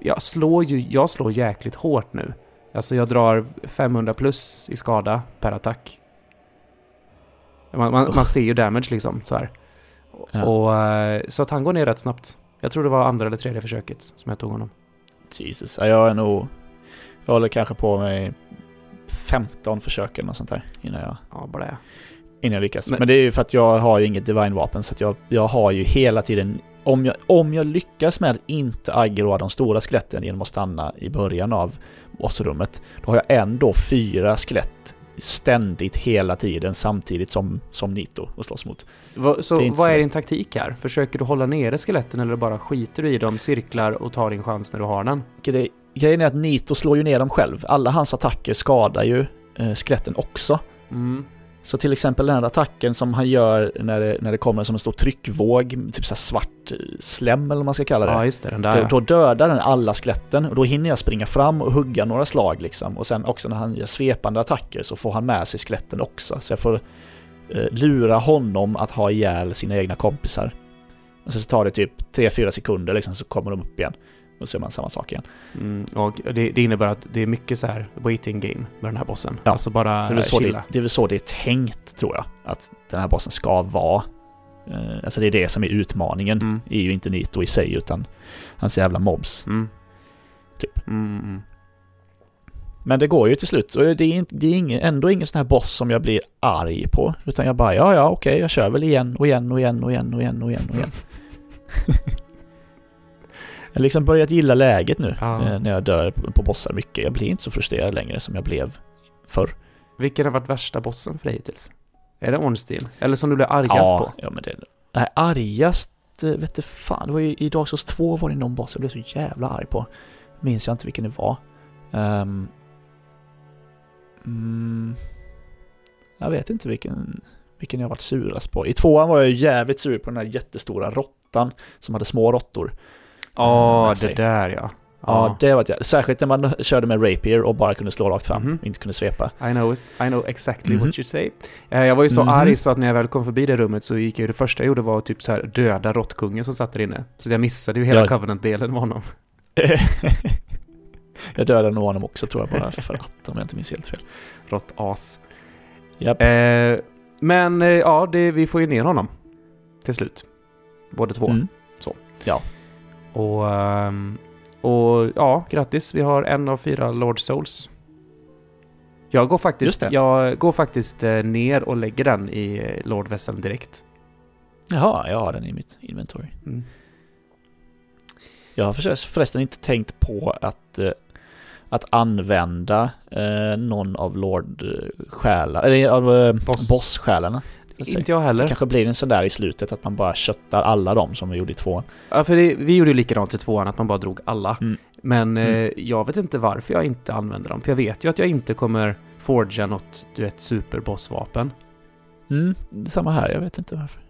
Jag slår ju, jag slår jäkligt hårt nu. Alltså jag drar 500 plus i skada per attack. Man, man, man ser ju damage liksom så här. Ja. Och, eh, så att han går ner rätt snabbt. Jag tror det var andra eller tredje försöket som jag tog honom. Jesus, ja, jag är nog... Jag håller kanske på med 15 försök eller något sånt där innan jag, Ja, bara det. innan jag lyckas. Men- Men, det är ju för att jag har ju inget divine-vapen så att jag, jag har ju hela tiden... Om jag, om jag lyckas med att inte aggroa de stora skeletten genom att stanna i början av bossrummet, då har jag ändå fyra skelett ständigt hela tiden samtidigt som, som Nito att slåss mot. Va, så vad så är din taktik här? Försöker du hålla nere skeletten eller bara skiter du i dem, cirklar och tar din chans när du har den? Grej, grejen är att Nito slår ju ner dem själv. Alla hans attacker skadar ju eh, skeletten också. Mm. Så till exempel den här attacken som han gör när det, när det kommer som en stor tryckvåg, typ så svart eh, slem eller vad man ska kalla det. Ja, just det. Den där då, då dödar den alla skeletten och då hinner jag springa fram och hugga några slag liksom. Och sen också när han gör svepande attacker så får han med sig skeletten också. Så jag får eh, lura honom att ha ihjäl sina egna kompisar. Och sen så tar det typ 3-4 sekunder liksom så kommer de upp igen. Och så gör man samma sak igen. Mm, och det, det innebär att det är mycket så här waiting game med den här bossen. Ja. Alltså bara Så det är, så chilla. det, det är väl så det är tänkt tror jag. Att den här bossen ska vara. Eh, alltså det är det som är utmaningen. Mm. är ju inte Nito i sig utan hans jävla mobs. Mm. Typ. Mm, mm. Men det går ju till slut. Och det är, inte, det är ingen, ändå ingen sån här boss som jag blir arg på. Utan jag bara, ja ja okej, jag kör väl igen och igen och igen och igen och igen och igen och igen. Jag har liksom börjat gilla läget nu Ja. eh, när jag dör på, bossar mycket. Jag blir inte så frustrerad längre som jag blev förr. Vilken har varit värsta bossen för dig hittills? Är det Ornstein? Eller som du blev argast ja, på? Ja, men det... Nej, argast eh, vet du fan. Det var ju, I Dark Souls 2 var det någon boss jag blev så jävla arg på. Minns jag inte vilken det var. Ehm, mm, jag vet inte vilken, vilken jag varit surast på. I tvåan var jag jävligt sur på den här jättestora råttan som hade små råttor. Ja, med det där ja. Ja, det var det. Särskilt när man körde med Rapier och bara kunde slå rakt fram Mhm. och inte kunde svepa. I know it. I know exactly Mhm. what you say. Eh, Jag var ju så Mhm. arg så att när jag väl kom förbi det rummet så gick jag det första jag gjorde var typ så här döda råttkungen som satt där inne. Så jag missade ju hela Ja. Covenant-delen med honom. jag dödade nog honom också tror jag bara för att, om jag inte minns helt fel. Råttas. Japp. Eh, men eh, ja, det, vi får ju ner honom. Till slut. Båda två. Mm. Och, ehm, och ja, grattis. Vi har en av fyra Lord Souls. Jag går faktiskt, jag går faktiskt eh, ner och lägger den i eh, Lord Vesseln direkt. Jaha, jag har den i mitt inventory. Mm. Jag har förresten- inte tänkt på att, eh, att använda någon av Lord-själar, eller av Boss. boss-själarna. Säga. Inte jag heller. Det kanske blir en sån där i slutet att man bara köttar alla dem som vi gjorde i tvåan. Ja, för det, vi gjorde ju likadant i tvåan, att man bara drog alla. Mm. Men Mm. eh, jag vet inte varför jag inte använder dem. För jag vet ju att jag inte kommer forga något, du vet, superbossvapen. Mm, det samma här, jag vet inte varför.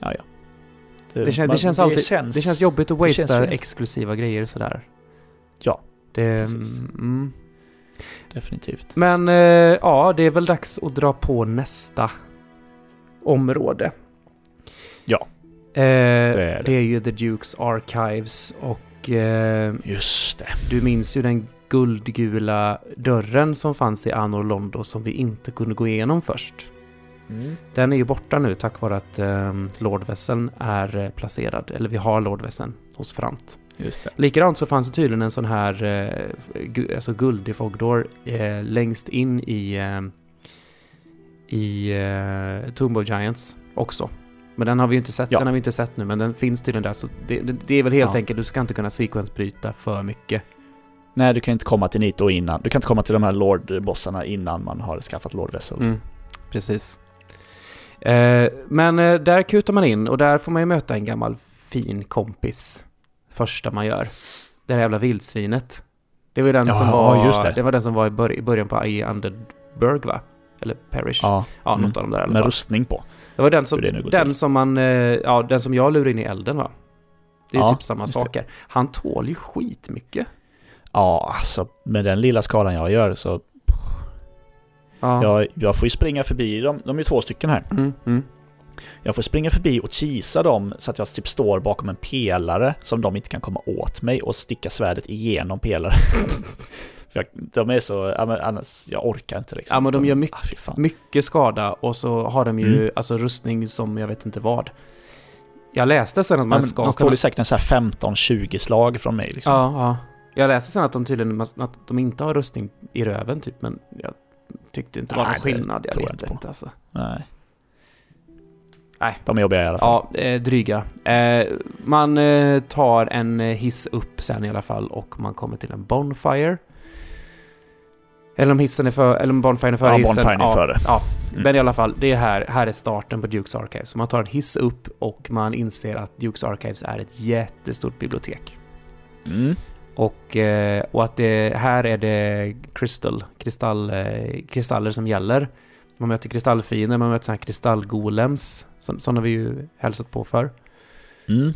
Ja, ja. Det, det, man- känns alltid, känns- det känns jobbigt att känns wastea exklusiva grejer sådär. Ja, Det, precis. mm. Definitivt. Men eh, ja, det är väl dags att dra på nästa område. Ja, Eh, är det. det. är ju The Dukes Archives och eh, Just det. du minns ju den guldgula dörren som fanns i Anor Londo som vi inte kunde gå igenom först. Den är ju borta nu tack vare att eh, Lordvässeln är eh, placerad, eller vi har Lordvässeln hos Frant. Just det. Likadant så fanns det tydligen en sån här eh, alltså guld i Fogdor eh, längst in i eh, i eh, Tomb of Giants också. Men den har vi ju inte sett, Ja. den har vi inte sett nu, men den finns tydligen där så det, det, det är väl helt Ja. enkelt, du ska inte kunna sequence-bryta för mycket. Nej, du kan inte komma till Nito innan. Du kan inte komma till de här Lord-bossarna innan man har skaffat Lord-Vessel. Mm, precis. Eh, men eh, där kutar man in och där får man ju möta en gammal fin kompis första man gör. Det här jävla vildsvinet. Det var ju den Ja, som var, det. det. var den som var i, bör- i början på i Underberg va? Eller Parish? Ja, Ja, något av dem där i alla med fall. rustning på. Det var den som, den till. som man, eh, ja den som jag lurar in i elden va? Det är Ja, typ samma just det. saker. Han tål ju skitmycket. Ja, alltså med den lilla skalan jag gör så... Ja. Jag, jag får ju springa förbi dem. De är ju två stycken här. Mm, mm. Jag får springa förbi och kisa dem så att jag typ står bakom en pelare som de inte kan komma åt mig och sticka svärdet igenom pelaren. Jag, de är så... Ja, men annars, jag orkar inte liksom. Ja, men de gör mycket- Ah, fy fan. mycket skada och så har de ju Mm. alltså rustning som jag vet inte vad. Jag läste sen att Ja, man men ska de tål ju säkert en så här 15-20 slag från mig liksom. Ja, ja. Jag läste sen att de tydligen att de inte har rustning i röven typ, men jag tyckte inte det var någon skillnad. Jag tror vet jag inte inte, på. alltså. Nej. Nej. De är jobbiga i alla fall. Ja, eh, dryga. Eh, man eh, tar en hiss upp sen i alla fall och man kommer till en Bonfire. Eller om hissen är för, eller om Bonfiren är före Ja, hissen. Bonfiren är ja, före. Ja, Mm. men i alla fall, det är här, här är starten på Dukes Archives. Så man tar en hiss upp och man inser att Dukes Archives är ett jättestort bibliotek. Mm. Och, och att det, här är det crystal, kristall, kristaller som gäller. Man möter kristallfiender, man möter såna här kristallgolems. Så, sådana har vi ju hälsat på för. Mm.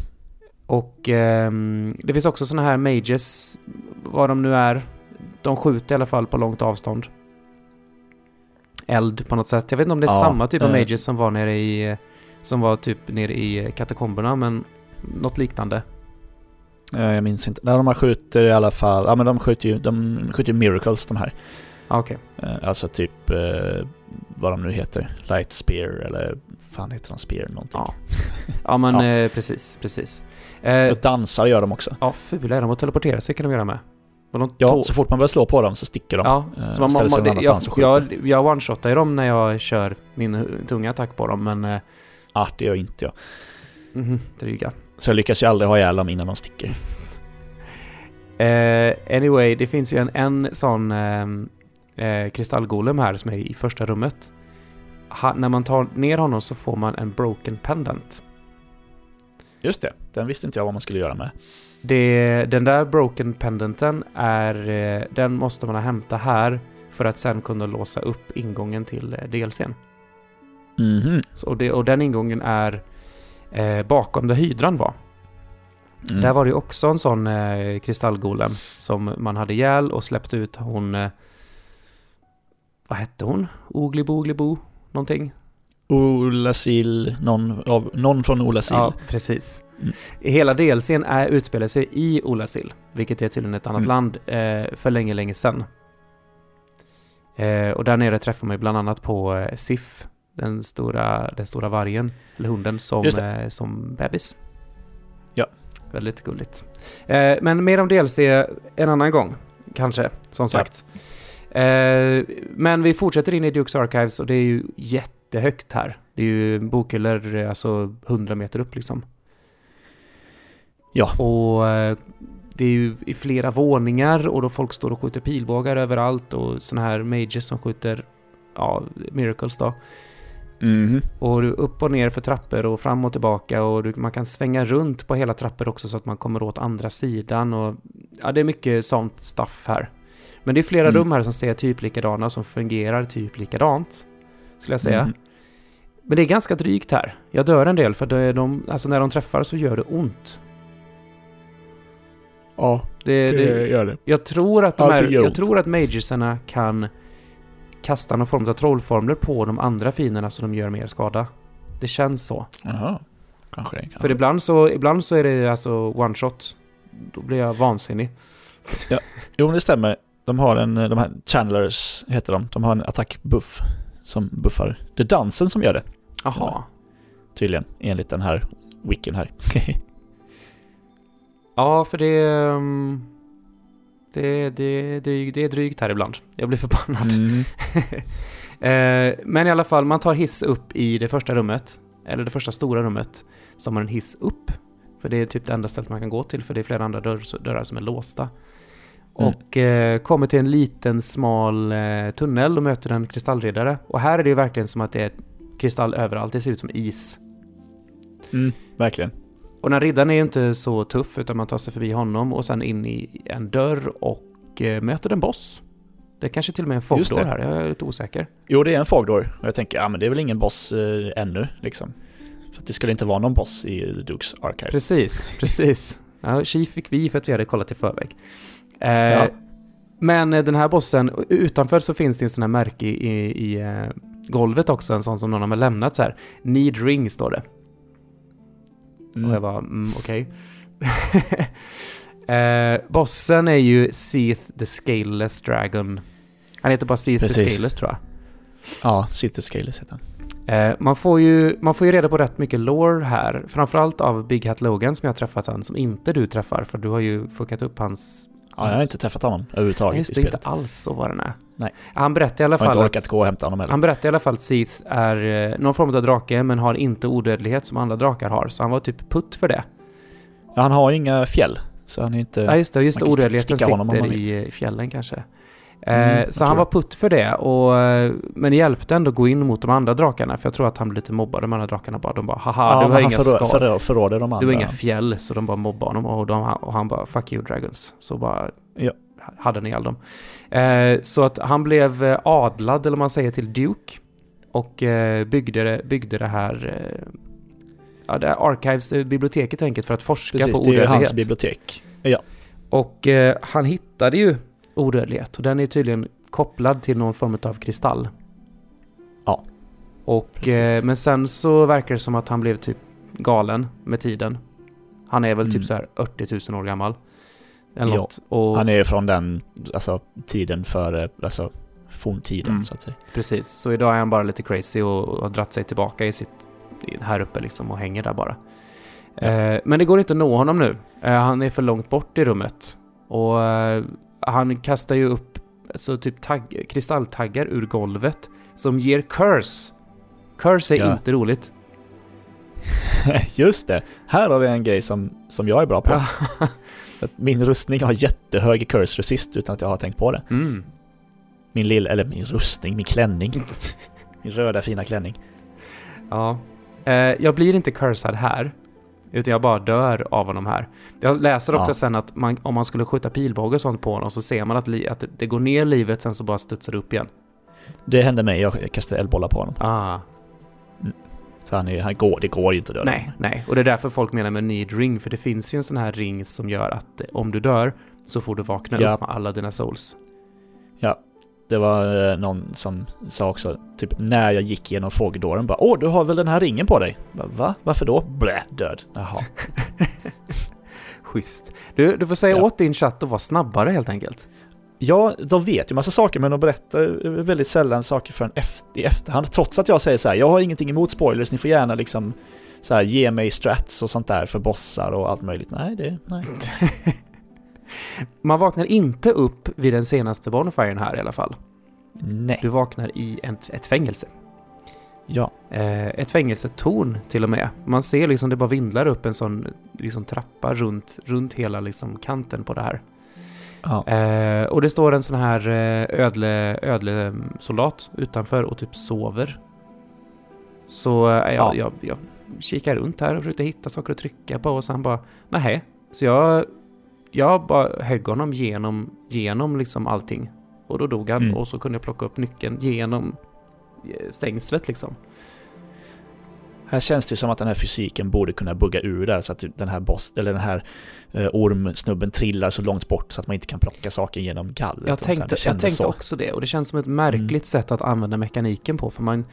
Och ehm, det finns också såna här mages, vad de nu är. De skjuter i alla fall på långt avstånd. Eld på något sätt. Jag vet inte om det är Ja, samma typ av eh. mages som var nere i... Som var typ nere i katakomberna, men något liknande. Ja, jag minns inte. Nej, de skjuter i alla fall... Ja, men de skjuter ju, de skjuter ju miracles de här. Ah, Okej. Eh, Alltså typ... Eh, vad de nu heter. Light spear eller... fan heter de? Spear någonting. Ja. Ja, men Ja. eh, precis, precis. Eh, Och dansar gör de också. ja, fula är de. Och teleportera sig kan de göra med. Och Ja, så fort man börjar slå på dem så sticker de. Ja, Eh, så man, ställer sig någon annanstans och jag, skjuter. jag, jag one-shotar ju dem när jag kör min tunga attack på dem, men... Eh, Ah, det gör inte jag. mhm, dryga. Så jag lyckas ju aldrig ha ihjäl dem innan de sticker. Eh, anyway, det finns ju en, en sån ehm, eh, kristallgolem här som är i första rummet. Ha, när man tar ner honom så får man en broken pendant. Just det. Den visste inte jag vad man skulle göra med. Det, den där broken pendanten är... Eh, den måste man hämta här för att sen kunna låsa upp ingången till eh, DLCn. Mhm. Så, och, det, och den ingången är eh, bakom där hydran var. Mm. Där var det också en sån eh, kristallgolem som man hade ihjäl och släppte ut hon... Vad hette hon? Ogli Bogli Bo? Någonting? Olasil, någon, av, någon från Olasil. Ja, precis. Mm. Hela DLCn är, utspelar sig i Olasil, vilket är tydligen ett annat Mm. land, eh, för länge, länge sedan. Eh, och där nere träffar man ju bland annat på eh, Sif, den stora, den stora vargen, eller hunden, som, eh, som bebis. Ja. Väldigt gulligt. Eh, men mer om DLC en annan gång, kanske, som sagt. Eh, men vi fortsätter in i Dukes Archives och det är ju jättehögt här. Det är ju bokhyllor, eh, alltså 100 meter upp liksom. Ja. Och eh, det är ju i flera våningar och då folk står och skjuter pilbågar överallt och såna här mages som skjuter, ja, miracles då. Mhm. Och du upp och ner för trappor och fram och tillbaka och du, man kan svänga runt på hela trappor också så att man kommer åt andra sidan och ja, det är mycket sånt stuff här. Men det är flera Mm. rum här som ser typ likadana som fungerar typ likadant. Skulle jag säga. Mhm. Men det är ganska drygt här. Jag dör en del för det de, alltså när de träffar så gör det ont. Ja, Det, det, gör det. jag tror att de här, jag ont. tror att mageserna kan kasta någon form av trollformler på de andra fienderna så de gör mer skada. Det känns så. Jaha. kanske det. Kanske. För ibland så, ibland så är det alltså one shot. Då blir jag vansinnig. Jo, men det stämmer. De har en, de här channelers heter de. De har en attack-buff som buffar. Det är dansen som gör det, Jaha. tydligen, enligt den här wicken här. Ja, för det... ehm, Det, det, det, det är drygt här ibland. Jag blir förbannad. Mm. Eh, men i alla fall, man tar hiss upp i det första rummet. Eller det första stora rummet. Så har man en hiss upp. För det är typ det enda stället man kan gå till. För det är flera andra dörr, dörrar som är låsta. Mm. Och eh, kommer till en liten smal eh, tunnel och möter en kristallriddare. Och här är det ju verkligen som att det är kristall överallt. Det ser ut som is. Mm, verkligen. Och den här riddaren är ju inte så tuff utan man tar sig förbi honom och sen in i en dörr och eh, möter en boss. Det kanske till och med är en fogdor här, jag är lite osäker. Jo, det är en Fogdor. Och jag tänker, ja men det är väl ingen boss eh, ännu, liksom. För det skulle inte vara någon boss i The Dukes Archive. Precis, precis. Ja, Chi fick vi för att vi hade kollat i förväg. Eh, Ja. Men eh, den här bossen, utanför så finns det en sån här märke i, i, i eh, golvet också, en sån som någon har lämnat så här. Need ring står det. Mm. Och jag bara, mm, okej. eh, bossen är ju Seath the Scaleless Dragon. Han heter bara Seath the Precis. Scaleless tror jag. Ja, City Scales heter han. Eh, man, får ju, man får ju reda på rätt mycket lore här. Framförallt av Big Hat Logan som jag har träffat han, som inte du träffar. För du har ju fuckat upp hans... Ja, jag har inte träffat honom överhuvudtaget Just i spelet. inte alls så var den är. Nej. Han berättar i alla Jag har inte fall orkat att, gå och hämta honom heller. han berättar i alla fall att Seath är eh, någon form av drake, men har inte odödlighet som andra drakar har. Så han var typ putt för det. Ja, han har inga fjäll. Så han är inte... Ja just det, just det. Odödligheten sitter i, i fjällen kanske. Mm, Eh, jag så han det. var putt för det, och, eh, men hjälpte ändå gå in mot de andra drakarna. För jag tror att han blev lite mobbad. De andra drakarna bara, de bara haha, ja, du har inga förrå- förrå- förråder de andra. Du har inga fjäll, så de bara mobbade honom och, de, och han bara 'fuck you dragons' Så bara Ja. hade han ihjäl dem. Eh, så att han blev eh, adlad, eller man säger, till Duke. Och eh, byggde, det, byggde det här... Eh, ja, det här Archives, biblioteket enkelt för att forska Precis, på det är ju odödlighet. hans bibliotek. Ja. Och eh, han hittade ju odödlighet och den är tydligen kopplad till någon form av kristall. Ja, Och, eh, men sen så verkar det som att han blev typ galen med tiden. Han är väl Mm. typ så här 80 000 år gammal. Eller Ja, något. Och, Han är från den, alltså tiden före, alltså forntiden Mm. så att säga. Precis, så idag är han bara lite crazy och, och har dratt sig tillbaka i sitt, här uppe liksom och hänger där bara. Ja. Eh, men det går inte att nå honom nu. Eh, han är för långt bort i rummet. Och eh, han kastar ju upp så typ tagg, kristalltaggar ur golvet som ger curse. Curse är Ja. inte roligt. Just det! Här har vi en grej som, som jag är bra på. Min rustning har jättehög curse resist utan att jag har tänkt på det. Mm. Min lilla, eller min rustning, min klänning. min röda fina klänning. Ja. Eh, jag blir inte cursad här. Utan jag bara dör av honom här. Jag läser också Ja. sen att man, om man skulle skjuta pilbåge och sånt på honom så ser man att, li, att det- går ner livet sen så bara studsar det upp igen. Det hände mig, jag kastade eldbollar på honom. Ah, Så han, är, han går, det går ju inte att döda nej, honom. nej. Och det är därför folk menar med need ring. För det finns ju en sån här ring som gör att eh, om du dör så får du vakna Ja. upp med alla dina souls. Det var eh, någon som sa också, typ när jag gick genom fågeldåren bara Åh, du har väl den här ringen på dig? Bara, Va? Varför då? Blä, död. Jaha. Schysst. Du, du får säga Ja. åt din chatt att vara snabbare helt enkelt. Ja, de vet ju massa saker men de berättar väldigt sällan saker förrän efter, i efterhand. Trots att jag säger så här, jag har ingenting emot spoilers, ni får gärna liksom så här, ge mig strats och sånt där för bossar och allt möjligt. Nej, det... Nej. Man vaknar inte upp vid den senaste Bonefiren här i alla fall. Nej. Du vaknar i ett, ett fängelse. Ja. Eh, ett fängelsetorn till och med. Man ser liksom det bara vindlar upp en sån liksom trappa runt, runt hela liksom kanten på det här. ja. Eh, och det står en sån här eh, ödle, ödle soldat utanför och typ sover. Så eh, jag, Ja. jag, jag kikar runt här och försökte hitta saker att trycka på och sen bara nej. Så jag, jag bara högg honom genom, genom liksom allting. Och då dog han Mm. och så kunde jag plocka upp nyckeln genom eh, stängslet liksom. Här känns det som att den här fysiken borde kunna bugga ur där så att den här boss, eller den här eh, ormsnubben trillar så långt bort så att man inte kan plocka saker genom gallret. Jag tänkte, jag tänkte så. också det och det känns som ett märkligt Mm. sätt att använda mekaniken på för man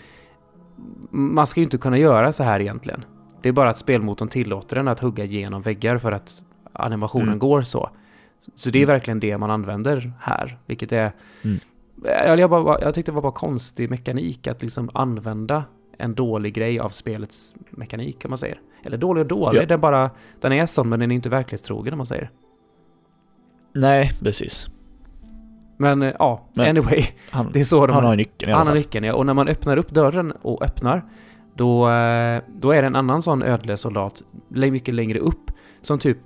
man ska ju inte kunna göra så här egentligen. Det är bara att spelmotorn tillåter den att hugga igenom väggar för att animationen Mm. går så. Så det är Mm. verkligen det man använder här, vilket är... Mm. Jag, jag, bara, jag tyckte det var bara konstig mekanik att liksom använda en dålig grej av spelets mekanik, om man säger. Eller dålig och dålig, Ja. den bara... Den är sån, men den är inte verklighetstrogen, om man säger. Nej, precis. Men eh, ja, Men- anyway. Han, Det är så de han har nyckeln i alla Han har fall. nyckeln, ja. Och när man öppnar upp dörren och öppnar, då, eh, då är det en annan sån ödle soldat mycket längre upp som typ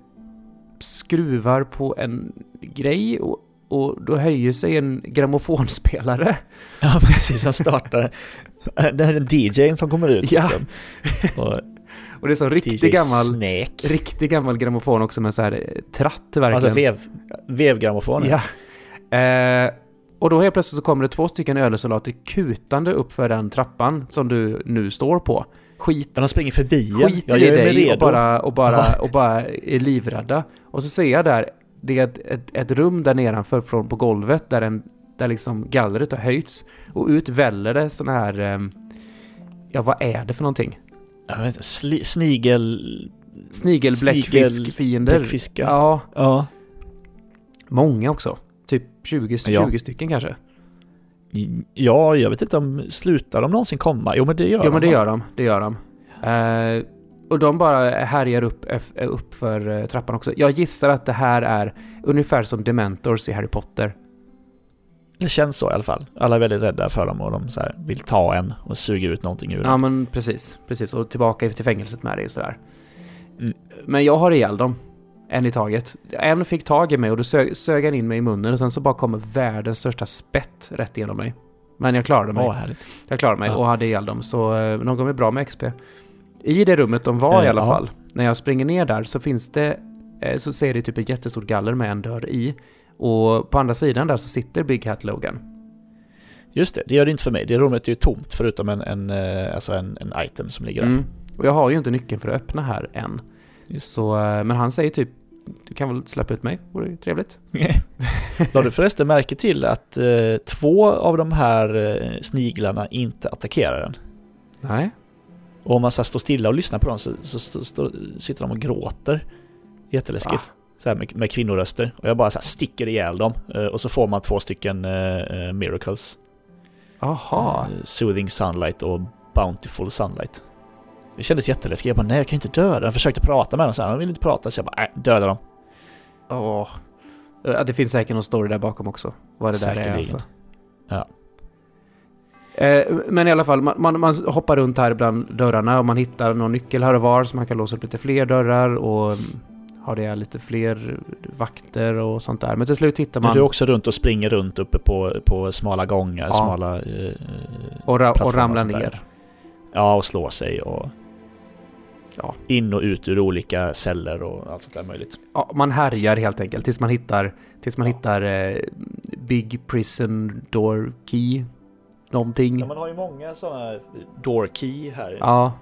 skruvar på en grej och, och då höjer sig en grammofonspelare. Ja, precis. Han startar... Det här är en DJn som kommer ut Ja. liksom. Och Och det är så DJ riktig gammal, Snake. riktig gammal grammofon också med så här eh, tratt verkligen. Alltså vev, vevgrammofon. Ja. Eh, och då helt plötsligt så kommer det två stycken ödlesoldater kutande upp för den trappan som du nu står på. Skit Men de springer förbi skiter Jag i dig och bara, och, bara, Ja. och bara är livrädda. Och så ser jag där, det är ett, ett, ett rum där nedanför från på golvet där, en, där liksom gallret har höjts. Och ut väller det såna här, ehm, ja vad är det för någonting? Jag vet inte, sli, snigel... Snigelbläckfiskfiender. Bläckfiskar. Ja, Ja. många också. Typ 20, Ja. 20 stycken kanske. Ja, jag vet inte om... Slutar de någonsin komma? Jo, men det gör Jo de. men det gör de, det gör de. Eh, och de bara härjar upp, upp för eh, trappan också. Jag gissar att det här är ungefär som Dementors i Harry Potter. Det känns så i alla fall. Alla är väldigt rädda för dem och de så vill ta en och suga ut någonting ur Ja men precis, precis. Och tillbaka till fängelset med dig och sådär. Mm. Men jag har ihjäl dem. En i taget. En fick tag i mig och då sög, sög han in mig i munnen och sen så bara kommer världens största spett rätt igenom mig. Men jag klarade mig. Åh, härligt. Jag klarade mig Ja. och hade ihjäl dem, så eh, de gav mig bra med XP. I det rummet de var i Eh, alla ja. fall, när jag springer ner där så finns det, eh, så ser det typ ett jättestort galler med en dörr i. Och på andra sidan där så sitter Big Hat Logan. Just det, det gör det inte för mig. Det rummet är ju tomt förutom en, en, alltså en, en item som ligger där. Mm. Och jag har ju inte nyckeln för att öppna här än. Så, men han säger typ, du kan väl släppa ut mig, vore trevligt. La du förresten märke till att eh, två av de här eh, sniglarna inte attackerar den? Nej. Och om man så står stilla och lyssnar på dem så, så, så, så sitter de och gråter. Jätteläskigt. Va? Så med, med kvinnoröster. Och jag bara så sticker ihjäl dem. Eh, och så får man två stycken eh, miracles. Aha. Eh, Soothing Sunlight och Bountiful Sunlight. Det kändes jätteläskigt. Jag bara nej jag kan inte döda. Jag försökte prata med dem så här. De ville inte prata så jag bara nej, döda dem. Åh. Eh, Det finns säkert någon story där bakom också. Vad det där är Säkerligen. alltså. Ja. Eh, Men i alla fall, man, man, man hoppar runt här bland dörrarna och man hittar någon nyckel här och var så man kan låsa upp lite fler dörrar och mm, ha det lite fler vakter och sånt där. Men till slut hittar Men man du är också runt och springer runt uppe på, på smala gångar, Ja. smala... Eh, och, ra- och ramlar där. ner. Ja, och slå sig och... Ja. In och ut ur olika celler och allt sånt där möjligt. Ja, man härjar helt enkelt tills man hittar, tills man hittar eh, Big Prison Door Key. Någonting. man har ju många sådana door key här. Ja.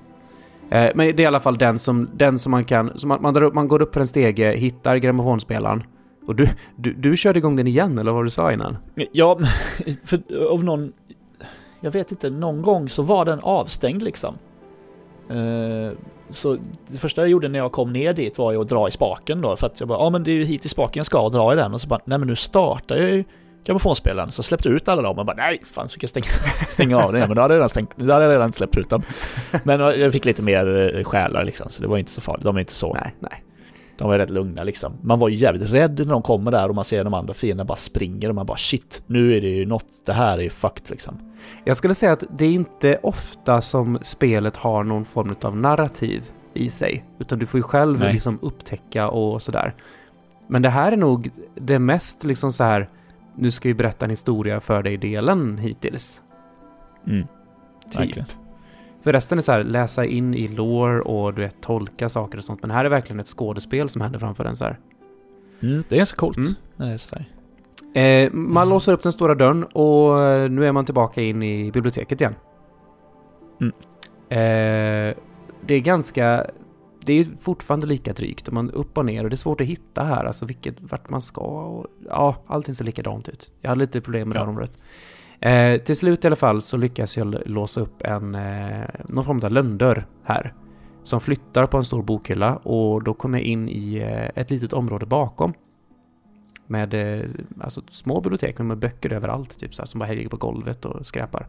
Eh, men det är i alla fall den som, den som man kan... Så man, man, upp, man går upp för en stege, hittar grammofonspelaren. Och du, du, du körde igång den igen, eller vad du sa innan? Ja, för av någon... Jag vet inte, någon gång så var den avstängd liksom. Eh, så det första jag gjorde när jag kom ner dit var ju att dra i spaken då, för att jag bara, ja men det är ju hit i spaken jag ska och dra i den. Och så bara, nej men nu startar jag ju grammofonspelaren. Så släppte jag ut alla dem och bara, nej fan så fick jag stänga, stänga av den. Men då hade jag redan, stängt, då hade jag redan släppt ut dem. Men jag fick lite mer eh, själar liksom, så det var inte så farligt. De är inte så Nej, nej de var rätt lugna liksom. Man var ju jävligt rädd när de kommer där och man ser de andra fienderna bara springer och man bara shit, nu är det ju något, det här är ju fucked liksom. Jag skulle säga att det är inte ofta som spelet har någon form av narrativ i sig. Utan du får ju själv Nej. liksom upptäcka och sådär. Men det här är nog det mest liksom så här. Nu ska vi berätta en historia för dig-delen hittills. Mm, Typ. verkligen. För resten är så här, läsa in i lore och du vet, tolka saker och sånt. Men här är verkligen ett skådespel som händer framför en så här. Mm, det är så coolt. Mm. när det är sådär. Eh, man låser upp den stora dörren och eh, nu är man tillbaka in i biblioteket igen. Mm. Eh, det är ganska... Det är fortfarande lika drygt. Man upp och ner och det är svårt att hitta här, alltså vilket, vart man ska och... Ja, allting ser likadant ut. Jag hade lite problem med det Ja. här området. Eh, till slut i alla fall så lyckas jag låsa upp en... Eh, någon form av lönndörr här. som flyttar på en stor bokhylla och då kommer jag in i eh, ett litet område bakom. Med eh, alltså, små bibliotek med böcker överallt, typ så här, som bara ligger på golvet och skräpar.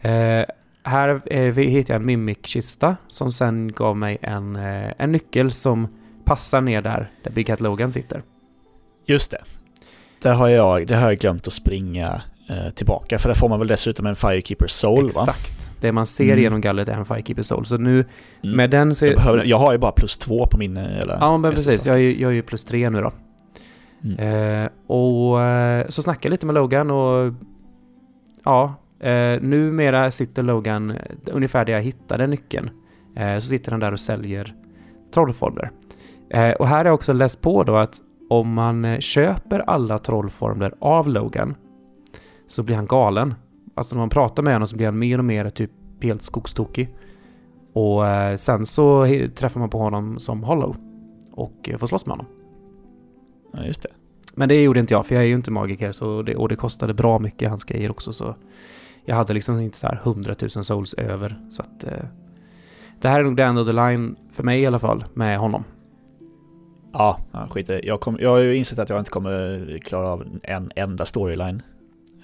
Eh, här eh, hittade jag en Mimic-kista som sen gav mig en, eh, en nyckel som passar ner där, där Big Cat Logan sitter. Just det. Där har jag, det har jag glömt att springa tillbaka, för där får man väl dessutom en Firekeeper Soul Exakt. va? Det man ser Mm. genom gallret är en Firekeeper Soul. Så nu Mm. med den så... jag, behöver, jag har ju bara plus två på min... eh, Eller, Ja men precis, jag är, ju- jag är ju plus tre nu då. Mm. Eh, och eh, så snackade jag lite med Logan och ja, eh, numera sitter Logan eh, ungefär där jag hittade nyckeln. Eh, så sitter han där och säljer trollformler. Eh, och här har jag också läst på då att om man eh, köper alla trollformler av Logan så blir han galen. Alltså när man pratar med honom så blir han mer och mer typ helt skogstokig. Och eh, sen så träffar man på honom som Hollow och eh, får slåss med honom. Ja, just det. Men det gjorde inte jag, för jag är ju inte magiker så det, och det kostade bra mycket hans grejer också så jag hade liksom inte så här 100 000 souls över så att eh, det här är nog the end of the line för mig i alla fall med honom. Ja, ja skit i det. jag, kom, jag har ju insett att jag inte kommer klara av en enda storyline.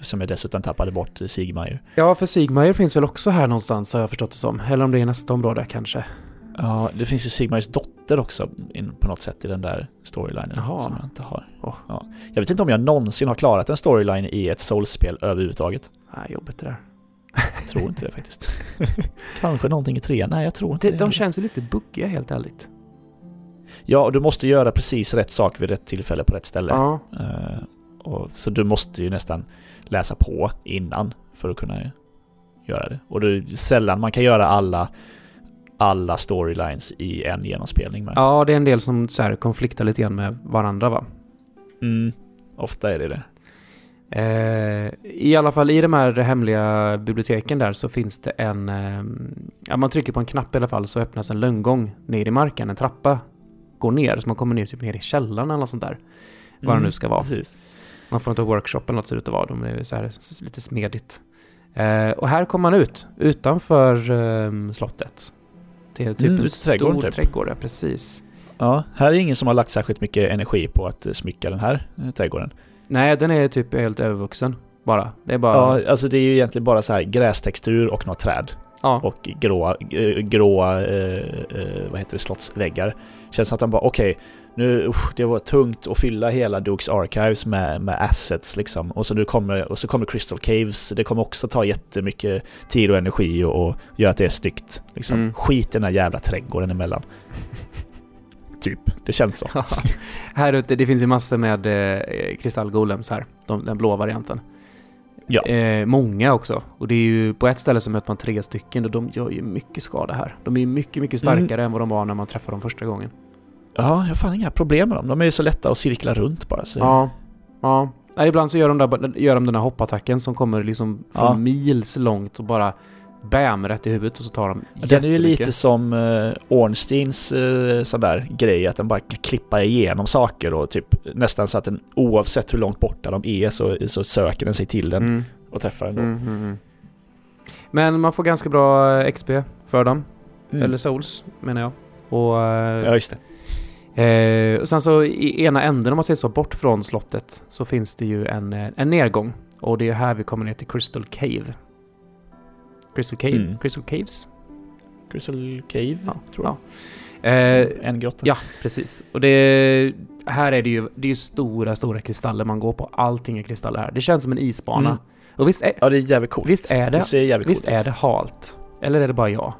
Som jag dessutom tappade bort Sigmar. Ja, för Sigmar finns väl också här någonstans har jag förstått det som. Eller om det är nästa område kanske. Ja, det finns ju Sigmars dotter också på något sätt i den där storylinen Jaha. som jag inte har. Åh. Ja. Jag vet inte om jag någonsin har klarat en storyline i ett soulspel överhuvudtaget. Nej, jobbigt det där. Jag tror inte det faktiskt. Kanske någonting i trean? Nej, jag tror inte Det, det. de känns ju lite buggiga helt ärligt. Ja, och du måste göra precis rätt sak vid rätt tillfälle på rätt ställe. Ja. Och, så du måste ju nästan läsa på innan för att kunna göra det. Och det är sällan man kan göra alla, alla storylines i en genomspelning med. ja, det är en del som så här konfliktar lite grann med varandra va. Mm, ofta är det det. Eh, I alla fall i de här hemliga biblioteken där så finns det en... Eh, ja, man trycker på en knapp i alla fall så öppnas en lönngång ner i marken. En trappa går ner så man kommer ner typ ner i källaren eller något sånt där. Vad det nu ska vara. Precis. Man får inte workshop eller något ser ut att vara. De är så här lite smedigt. Eh, och här kommer man ut utanför eh, slottet. Är typ Mm, trädgården, typ. trädgård. Ja, precis. Ja, här är ingen som har lagt särskilt mycket energi på att eh, smycka den här eh, trädgården. Nej, den är typ helt övervuxen bara. Det är bara... Ja, alltså det är ju egentligen bara så här grästextur och några träd. ja. och gråa, eh, gråa eh, vad heter det, slottsväggar. Känns som att de bara okej, nu, usch, det var tungt att fylla hela Dukes Archives med, med assets liksom. Och så, nu kommer, och så kommer Crystal Caves, det kommer också ta jättemycket tid och energi och, och göra att det är snyggt. Liksom. Mm. Skit i den här jävla trädgården emellan. typ, det känns så. här ute, det finns ju massor med eh, kristallgolems här. De, den blå varianten. Ja. Eh, många också. Och det är ju på ett ställe så möter man tre stycken och de gör ju mycket skada här. De är ju mycket, mycket Mm. starkare än vad de var när man träffade dem första gången. Ja, jag har fan inga problem med dem. De är ju så lätta att cirkla runt bara. Så. Ja. Ja. Nej, ibland så gör de, där, gör de den här hoppattacken som kommer liksom från Ja. mils långt och bara bam rätt i huvudet och så tar de Ja, Den är ju lite som uh, Ornsteins uh, sån där grej, att den bara kan klippa igenom saker och typ nästan så att den oavsett hur långt borta de är så, så söker den sig till den Mm. och träffar den då. Mm, mm, mm. Men man får ganska bra eh, XP för dem. Mm. Eller souls menar jag. Och, eh, Ja, just det. Eh, och sen så i ena änden, om man ser så, bort från slottet, så finns det ju en, eh, en nedgång. Och det är här vi kommer ner till Crystal Cave. Crystal Cave? Mm. Crystal Caves? Crystal Cave, Ja, tror jag. Eh, en grotta. ja, precis. Och det... Här är det ju det är ju stora, stora kristaller man går på. Allting är kristaller här. Det känns som en isbana. Mm. Och visst är, Ja, det är jävligt coolt. visst är det... det ser jävligt Visst coolt är det halt? Eller är det bara jag?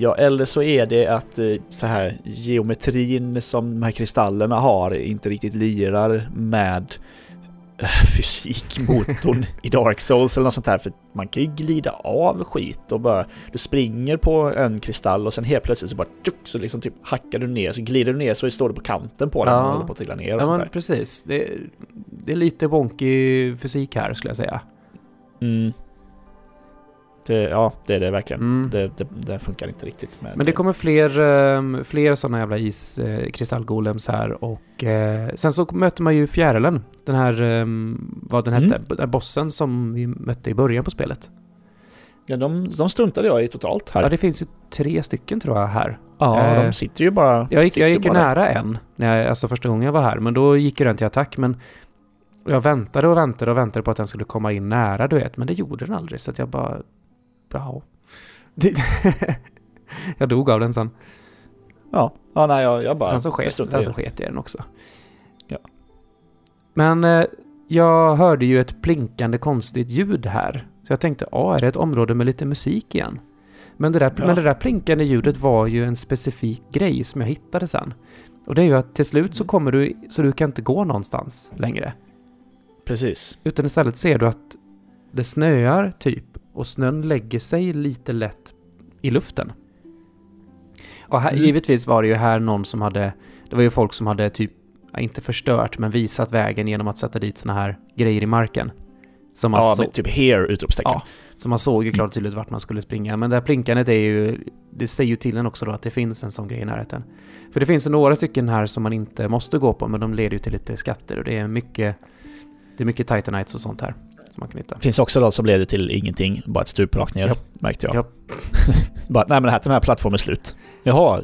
Ja, eller så är det att eh, så här geometrin som de här kristallerna har inte riktigt lirar med eh, fysikmotorn i Dark Souls eller något sånt här. För man kan ju glida av skit och bara... Du springer på en kristall och sen helt plötsligt så bara tjuk, så liksom typ hackar du ner, så glider du ner så står du på kanten på den Ja. och håller på att trilla ner och Ja, sånt men där. precis. Det, det är lite wonky fysik här, skulle jag säga. Mm. Det, ja, det är det verkligen. Mm. Det, det, det funkar inte riktigt med... Men det kommer fler, um, fler sådana jävla iskristallgolems här och eh, sen så möter man ju fjärilen. Den här, um, vad den hette, Mm. bossen som vi mötte i början på spelet. Ja, de, de struntade jag i totalt här. Ja, det finns ju tre stycken tror jag här. Ja, Eh, de sitter ju bara... Jag gick, jag gick ju bara. nära en, när jag, alltså första gången jag var här, men då gick ju den till attack. Men jag väntade och väntade och väntade på att den skulle komma in nära, du vet. Men det gjorde den aldrig, så att jag bara... Ja. Jag dog av den sen. Ja, ja nej, jag, jag bara... Sen så jag sket, i så sket jag den också. Ja. Men eh, jag hörde ju ett plinkande konstigt ljud här. Så jag tänkte, ja, är det ett område med lite musik igen? Men det, där, Ja. men det där plinkande ljudet var ju en specifik grej som jag hittade sen. Och det är ju att till slut så kommer du, så du kan inte gå någonstans längre. Precis. Utan istället ser du att det snöar typ och snön lägger sig lite lätt i luften. Och här, Mm. givetvis var det ju här någon som hade, det var ju folk som hade typ, inte förstört, men visat vägen genom att sätta dit såna här grejer i marken. Som man, Ja, så, med typ here utropstecken. Ja. så man såg ju klart och tydligt vart man skulle springa. Men det här plinkandet är ju, det säger ju till en också då att det finns en sån grej i närheten. För det finns några stycken här som man inte måste gå på, men de leder ju till lite skatter och det är mycket, det är mycket titanites och sånt här man kan hitta. Det finns också de som leder till ingenting, bara ett stup rakt ner, Japp. märkte jag. Japp. bara, nej men det här, den här plattformen är slut. Jaha,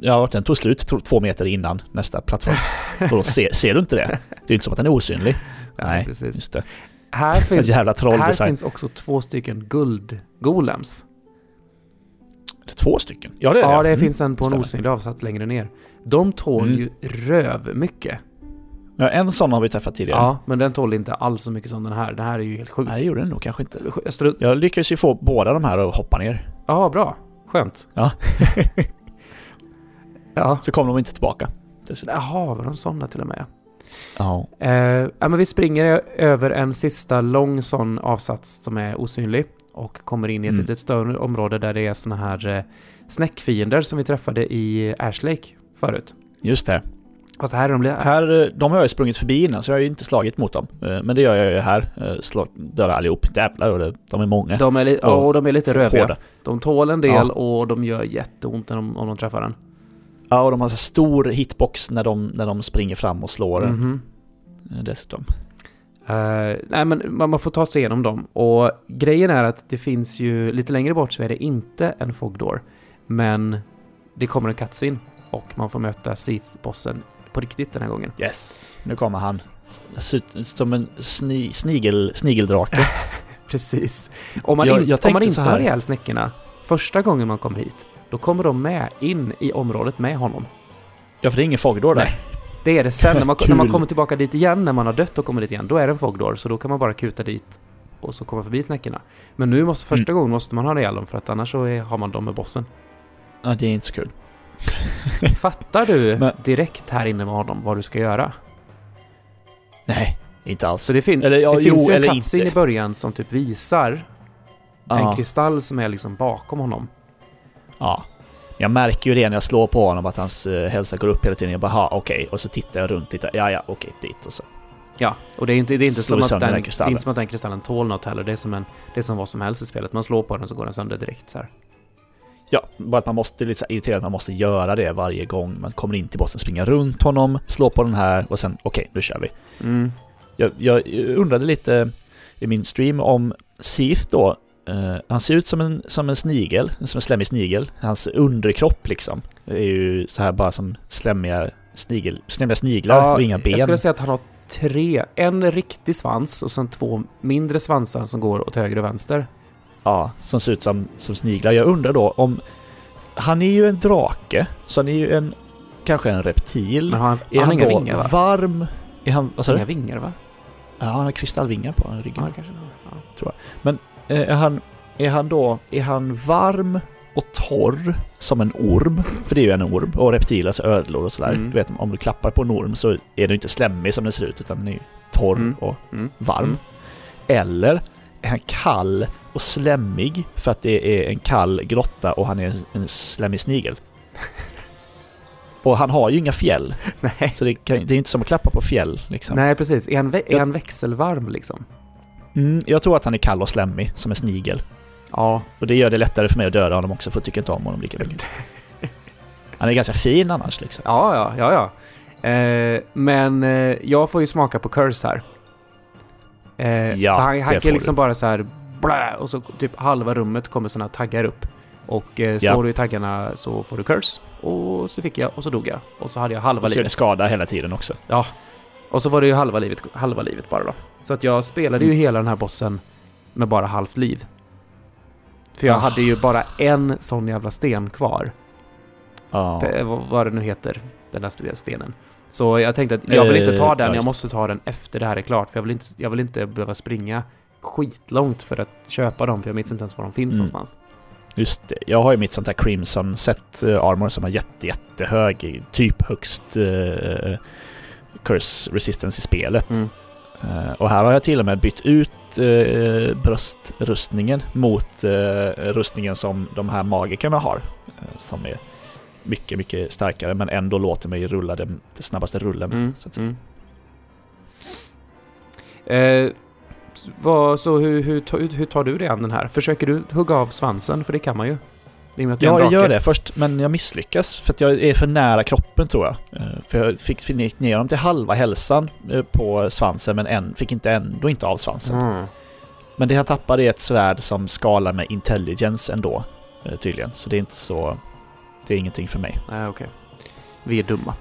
ja, den tog slut två meter innan nästa plattform. Och då ser, ser du inte det? Det är inte som att den är osynlig. Nej, precis. just det. Här finns, här finns också två stycken guldgolems. Det Två stycken? Ja, det är Ja, det Mm. finns en på en osynlig avsats längre ner. De tål Mm. ju röv mycket. Ja, en sån har vi träffat tidigare. Ja, men den tål inte alls så mycket som den här. Den här är ju helt sjuk. Nej, det gjorde den nog kanske inte. Jag Jag lyckades ju få båda de här att hoppa ner. Ja, bra. Skönt. Ja. ja. Så kom de inte tillbaka. dessutom. Jaha, var de sådana till och med? Ja. Eh, ja, men vi springer över en sista lång sån avsats som är osynlig och kommer in i ett Mm. litet större område där det är såna här eh, snäckfiender som vi träffade i Ash Lake förut. Just det. Fast här är de... Här, eh, de har jag ju sprungit förbi innan, så jag har ju inte slagit mot dem. Eh, Men det gör jag ju här. Eh, Slag, dödar allihop. Jävlar, de är många. De är, li- ja, och de är lite röviga. Hårda. De tål en del Ja. och de gör jätteont när de, om de träffar en. Ja, och de har så stor hitbox när de, när de springer fram och slår en Mhm. eh, dessutom. Eh, nej men man man får ta sig igenom dem. Och grejen är att det finns ju, lite längre bort så är det inte en fogdor. Men det kommer en cutscene och man får möta Seath-bossen på riktigt den här gången. Yes. Nu kommer han. Som en sni, snigel, snigeldrake. Precis. Om man, Jag- in, jag om man inte så har här. ihjäl snäckorna första gången man kommer hit, då kommer de med in i området med honom. ja, för det är ingen fogdor där. Nej. Det är det sen när man, när man kommer tillbaka dit igen, när man har dött och kommer dit igen, då är det en fogdor, så då kan man bara kuta dit och så komma förbi snäckorna. Men nu måste, första Mm. gången måste man ha ihjäl dem för att annars så är, har man dem med bossen. Ja, det är inte så kul. Fattar du Men- direkt här inne med honom vad du ska göra? Nej, inte alls. Så det, fin- Eller, ja, det finns jo, ju en cutscene i början som typ visar en Ja, kristall som är liksom bakom honom. ja. Jag märker ju det när jag slår på honom att hans uh, hälsa går upp hela tiden. Jag bara, ha, okej. Och så tittar jag runt lite. Ja, ja, okej, dit och så. Ja, och det är inte, det är inte, som att, den, den det är inte som att den kristallen tål något heller. Det är som, en, det är som vad som helst i spelet. Man slår på den så går den sönder direkt så här. Ja, bara att man måste lite så irriterad att man måste göra det varje gång man kommer in till bossen. Springa runt honom, slå på den här och sen okej, nu kör vi. Mm. Jag, jag undrade lite i min stream om Seath då. Eh, han ser ut som en, som en snigel, som en slemmig snigel. Hans underkropp liksom är ju så här bara som slemmiga, snigel, slemmiga sniglar och inga ben. Jag skulle säga att han har tre. En riktig svans och sen två mindre svansar som går åt höger och vänster. Ja, som ser ut som, som sniglar. Jag undrar då om... Han är ju en drake, så han är ju en... Kanske en reptil. Men har han, är han har han inga vingar va? varm? Är han... Vad sa Inga du? vingar va? Ja, han har kristallvingar på ryggen. Ja, kanske. Ja. Eh, Är han, är han då, är han varm och torr som en orm? För det är ju en orm. Och reptiler, alltså ödlor och sådär. Mm. Du vet, om du klappar på en orm så är den inte slemmig som den ser ut, utan den är ju torr Mm. och Mm. varm. Mm. Eller är han kall och slemmig för att det är en kall grotta och han är en slemmig snigel? Och han har ju inga fjäll, Nej. så det, kan, det är inte som att klappa på fjäll liksom. Nej, precis. Är han, vä- är han växelvarm liksom? Mm, jag tror att han är kall och slemmig, som en snigel. Ja. Och det gör det lättare för mig att döda honom också, för jag tycker inte om honom lika mycket. Han är ganska fin annars liksom. Ja, ja, ja, ja. Eh, men eh, jag får ju smaka på Curse här. Eh, Ja, han, han kan liksom bara så här blä, och så typ halva rummet kommer såna taggar upp. Och eh, står Ja. du i taggarna så får du curse. Och så fick jag, och så dog jag. Och så hade jag halva Och så livet. skada hela tiden också. Och så var det ju halva livet, halva livet bara då. Så att jag spelade ju Mm. hela den här bossen med bara halvt liv. För jag Ah. hade ju bara en sån jävla sten kvar. Ja. P- vad- vad det nu heter, den där speciella stenen. Så jag tänkte att jag vill inte ta Eh, den, ja, jag måste ta den efter det här är klart. För jag vill inte, jag vill inte behöva springa skitlångt för att köpa dem, för jag minns inte ens var de finns Mm. någonstans. Just det. Jag har ju mitt sånt där Crimson set eh, armor som har jätte, jättehög, typ högst eh, curse resistance i spelet. Mm. Eh, och här har jag till och med bytt ut uh, bröstrustningen mot eh, rustningen som de här magikerna har. eh, som är mycket, mycket starkare men ändå låter mig rulla den, den snabbaste rullen. Mm. Så. Mm. Eh, vad, så hur, hur, hur tar du dig an den här? Försöker du hugga av svansen? För det kan man ju. Ja, jag gör det först, men jag misslyckas för att jag är för nära kroppen tror jag. Eh, För jag fick ner dem till halva hälsan eh, på svansen, men en, fick inte ändå inte av svansen. Mm. Men det jag tappade är ett svärd som skalar med intelligence ändå, eh, tydligen. Så det är inte så... Det är ingenting för mig. Nej, okej. Vi är dumma.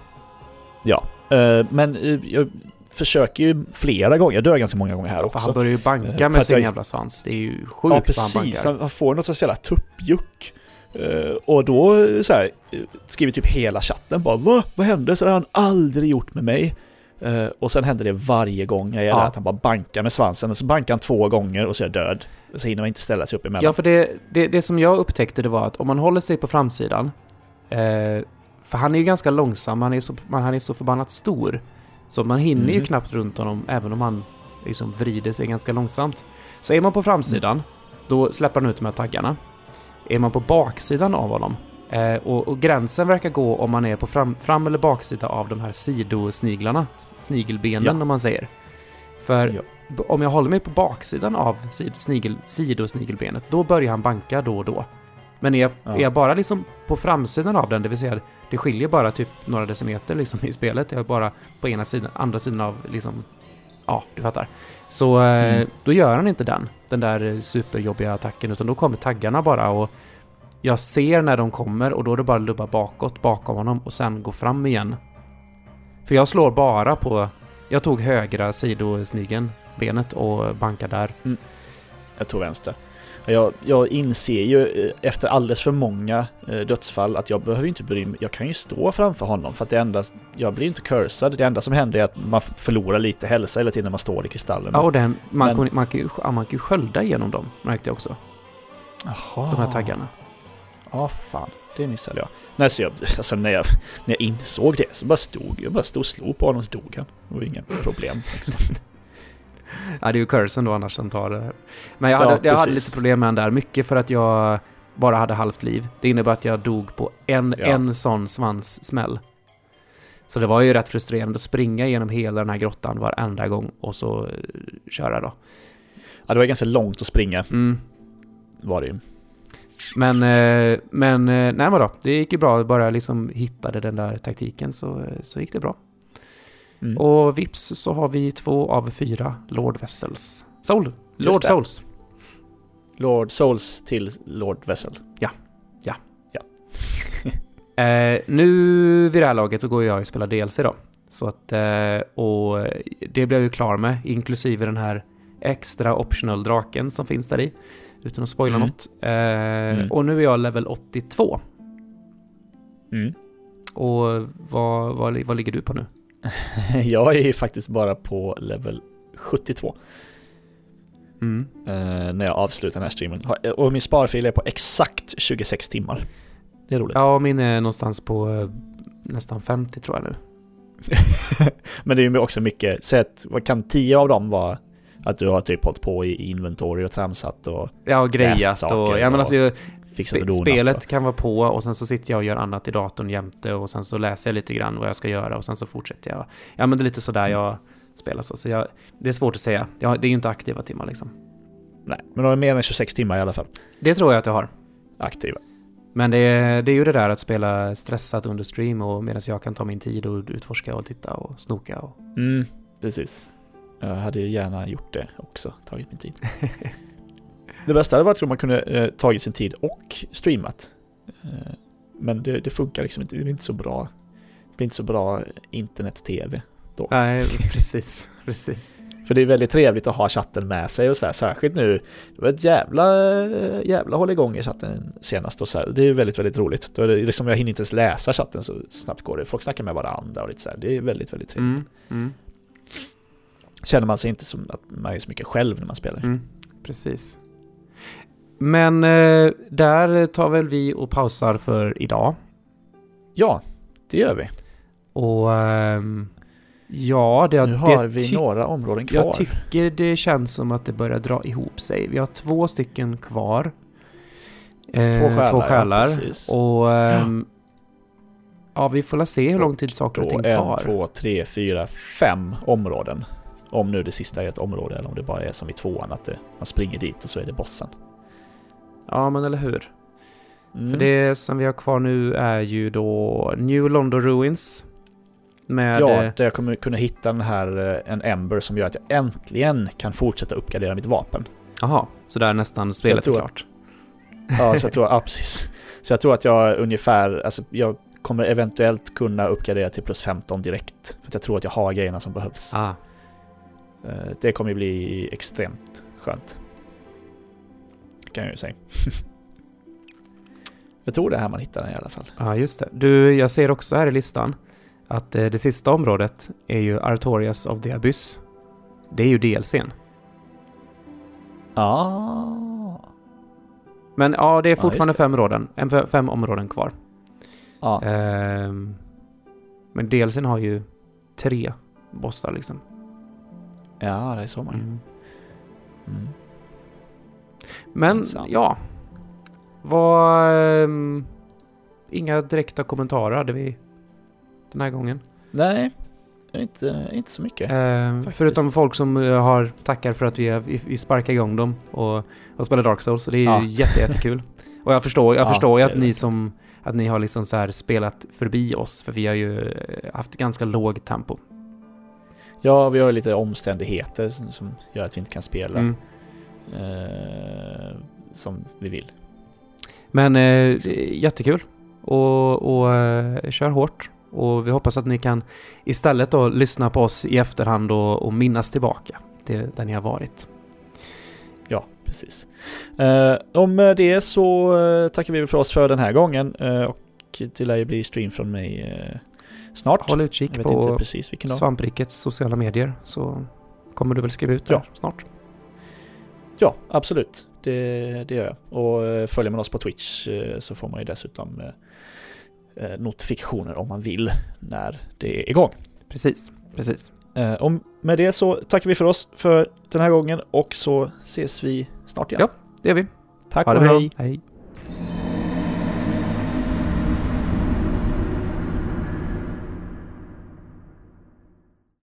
Ja. Eh, Men eh, jag försöker ju flera gånger. Jag dör ganska många gånger här För också. han börjar ju Eh, banka för med sin jag- jävla svans. Det är ju sjukt Ja, precis. Han, han får något sånt jävla tuppjuck. Eh, och då eh, så här, eh, skriver typ hela chatten bara Va? Vad hände? Så det har han aldrig gjort med mig. Eh, och sen händer det varje gång jag gäller Ja. att han bara bankar med svansen. Och så bankar han två gånger och så är jag död. Så hinner man inte ställa sig upp emellan. Ja, för det, det, det som jag upptäckte det var att om man håller sig på framsidan, eh, för han är ju ganska långsam, han är så, man, han är så förbannat stor, så man hinner ju Mhm. knappt runt honom även om han liksom vrider sig ganska långsamt. Så är man på framsidan, då släpper han ut de här taggarna. Är man på baksidan av honom, eh, och, och gränsen verkar gå om man är på fram, fram eller baksida av de här sidosniglarna, snigelbenen Ja. om man säger. För Ja. Om jag håller mig på baksidan av sid, snigel, sidosnigelbenet, då börjar han banka då och då. Men är jag, Ja. är jag bara liksom på framsidan av den, det vill säga det skiljer bara typ några decimeter liksom i spelet, jag är bara på ena sidan, andra sidan av liksom, ja, du fattar. Så eh, Mm. då gör han inte den, den där superjobbiga attacken, utan då kommer taggarna bara och jag ser när de kommer och då är det bara att lubba bakåt, bakom honom och sen gå fram igen. För jag slår bara på, jag tog högra sidosnigeln benet och bankar där. Jag tog vänstra. Jag, jag inser ju eh, efter alldeles för många eh, dödsfall att jag behöver inte bry mig. Jag kan ju stå framför honom för att det enda, jag blir inte cursad. Det enda som händer är att man förlorar lite hälsa hela tiden när man står i kristallen. Ja, och den, man, Men- kan, man, kan man kan ju skölda igenom dem, märkte jag också. Jaha. De här taggarna. Ja, fan. Det missade jag. Nej, så jag, alltså när jag, när jag insåg det så bara stod jag bara stod och slog på honom så dog han. Det var inga problem. Liksom. Ja, det är ju cursen då annars som tar det. Men jag Ja, hade, jag hade lite problem med den där. Mycket för att jag bara hade halvt liv. Det innebär att jag dog på en, Ja. en sån svanssmäll. Så det var ju rätt frustrerande att springa genom hela den här grottan varenda gång och så eh, köra då. Ja, det var ganska långt att springa Mm. var det ju. Men, eh, men eh, nej vadå, det gick ju bra. Bara jag liksom hittade den där taktiken så, så gick det bra. Mm. Och vips så har vi två av fyra Lord Vessels. Soul! Lord. Souls. Lord Souls till Lord Vessel. Eh, nu vid det här laget så går jag och spelar DLC då. Så att, eh, och det blev jag ju klar med, inklusive den här extra optional draken som finns där i. Utan att spoila Mm. något. Eh, Mm. Och nu är jag level 82. Mm. Och vad, vad, vad ligger du på nu? Jag är ju faktiskt bara på level 72 Mm. eh, när jag avslutar den här streamen. Har- Och min sparfil är på exakt 26 timmar. Det är roligt. Ja, min är någonstans på eh, nästan 50 tror jag nu. Men det är ju också mycket, säg att, vad kan 10 av dem vara att du har typ hållit på i inventory och tramsat och Ja, och grejat saker och... Ja, men och alltså, fixat och donat. spelet kan vara på och sen så sitter jag och gör annat i datorn jämte och sen så läser jag lite grann vad jag ska göra och sen så fortsätter jag. Ja men det är lite sådär jag spelar så. så jag, det är svårt att säga. Jag, det är ju inte aktiva timmar liksom. Nej, men de är mer än 26 timmar i alla fall. Det tror jag att jag har. Aktiva. Men det är, det är ju det där att spela stressat under stream och medan jag kan ta min tid och utforska och titta och snoka och... Mm, precis. Jag hade ju gärna gjort det också, tagit min tid. Det bästa hade varit om man kunde eh, tagit sin tid och streamat. Eh, men det, det, funkar liksom inte, det är inte så bra. Det blir inte så bra internet-tv då. Nej, precis, precis. För det är väldigt trevligt att ha chatten med sig och så här, särskilt nu. Det var ett jävla, jävla håll igång i chatten senast och så här. Det är väldigt, väldigt roligt. Då är det liksom, jag hinner inte ens läsa chatten så snabbt går det. Folk snackar med varandra och lite så här. Det är väldigt, väldigt trevligt. Mm, mm, Känner man sig inte som att man är så mycket själv när man spelar. mm, precis. Men eh, där tar väl vi och pausar för idag. Ja, det gör vi. Och ehm, ja, det, Nu det har vi ty- några områden kvar. Jag tycker det känns som att det börjar dra ihop sig. Vi har två stycken kvar. Eh, Två själar, Två ja, själar. precis. och ehm, ja, vi får se hur lång tid saker och ting en, tar. två, tre, fyra, fem områden. Om nu det sista är ett område eller om det bara är som i tvåan att det, man springer dit och så är det bossen. Ja, men eller hur. Mm. För det som vi har kvar nu är ju då New London Ruins. Med... Ja, eh, där jag kommer kunna hitta den här, eh, en Ember som gör att jag äntligen kan fortsätta uppgradera mitt vapen. Jaha, så där är nästan spelet tror klart. Ja, så jag tror, ja, precis. Så jag tror att jag ungefär, alltså jag kommer eventuellt kunna uppgradera till plus 15 direkt. För att jag tror att jag har grejerna som behövs. Ah, Eh, Det kommer bli extremt skönt. Kan jag ju säga. jag tror det är här man hittar den i alla fall. ja, just det. Du, jag ser också här i listan att eh, det sista området är ju Artorias of the Abyss. Det är ju DLCn. Ah. Men ja, det är fortfarande det. fem områden, en, fe- fem områden kvar. Ja. Ehm, men DLCn har ju tre bossar liksom. ja, det är så man. Mm. Mm. Men Intressant. ja. Var... ehm, inga direkta kommentarer hade vi den här gången. Nej, inte, inte så mycket. Faktiskt. förutom folk som eh, har tackar för att vi, har- vi, vi sparkar igång dem och, och spelar Dark Souls. Så det är Ja. ju jätte, jättekul. Och jag förstår, jag Ja, förstår ju det att ni som att ni har liksom så här spelat förbi oss, för vi har ju eh, haft ganska lågt tempo. Ja, vi har ju lite omständigheter som, som gör att vi inte kan spela Mm. Eh, som vi vill. Men eh, jättekul och, och eh, kör hårt. Och vi hoppas att ni kan istället då lyssna på oss i efterhand och, och minnas tillbaka till där ni har varit. Ja, precis. Eh, om det så eh, tackar vi för oss för den här gången eh, och det lär ju bli stream från mig eh, snart. Håll utkik på. Svamprikets sociala medier så kommer du väl skriva ut Ja. det snart. Ja, absolut. Det, det gör jag. Och eh, följer man oss på Twitch eh, så får man ju dessutom eh, notifikationer om man vill när det är igång. Precis, precis. Om, med det så tackar vi för oss för den här gången och så ses vi snart igen. Ja. Det gör vi. Tack och hej! Hej.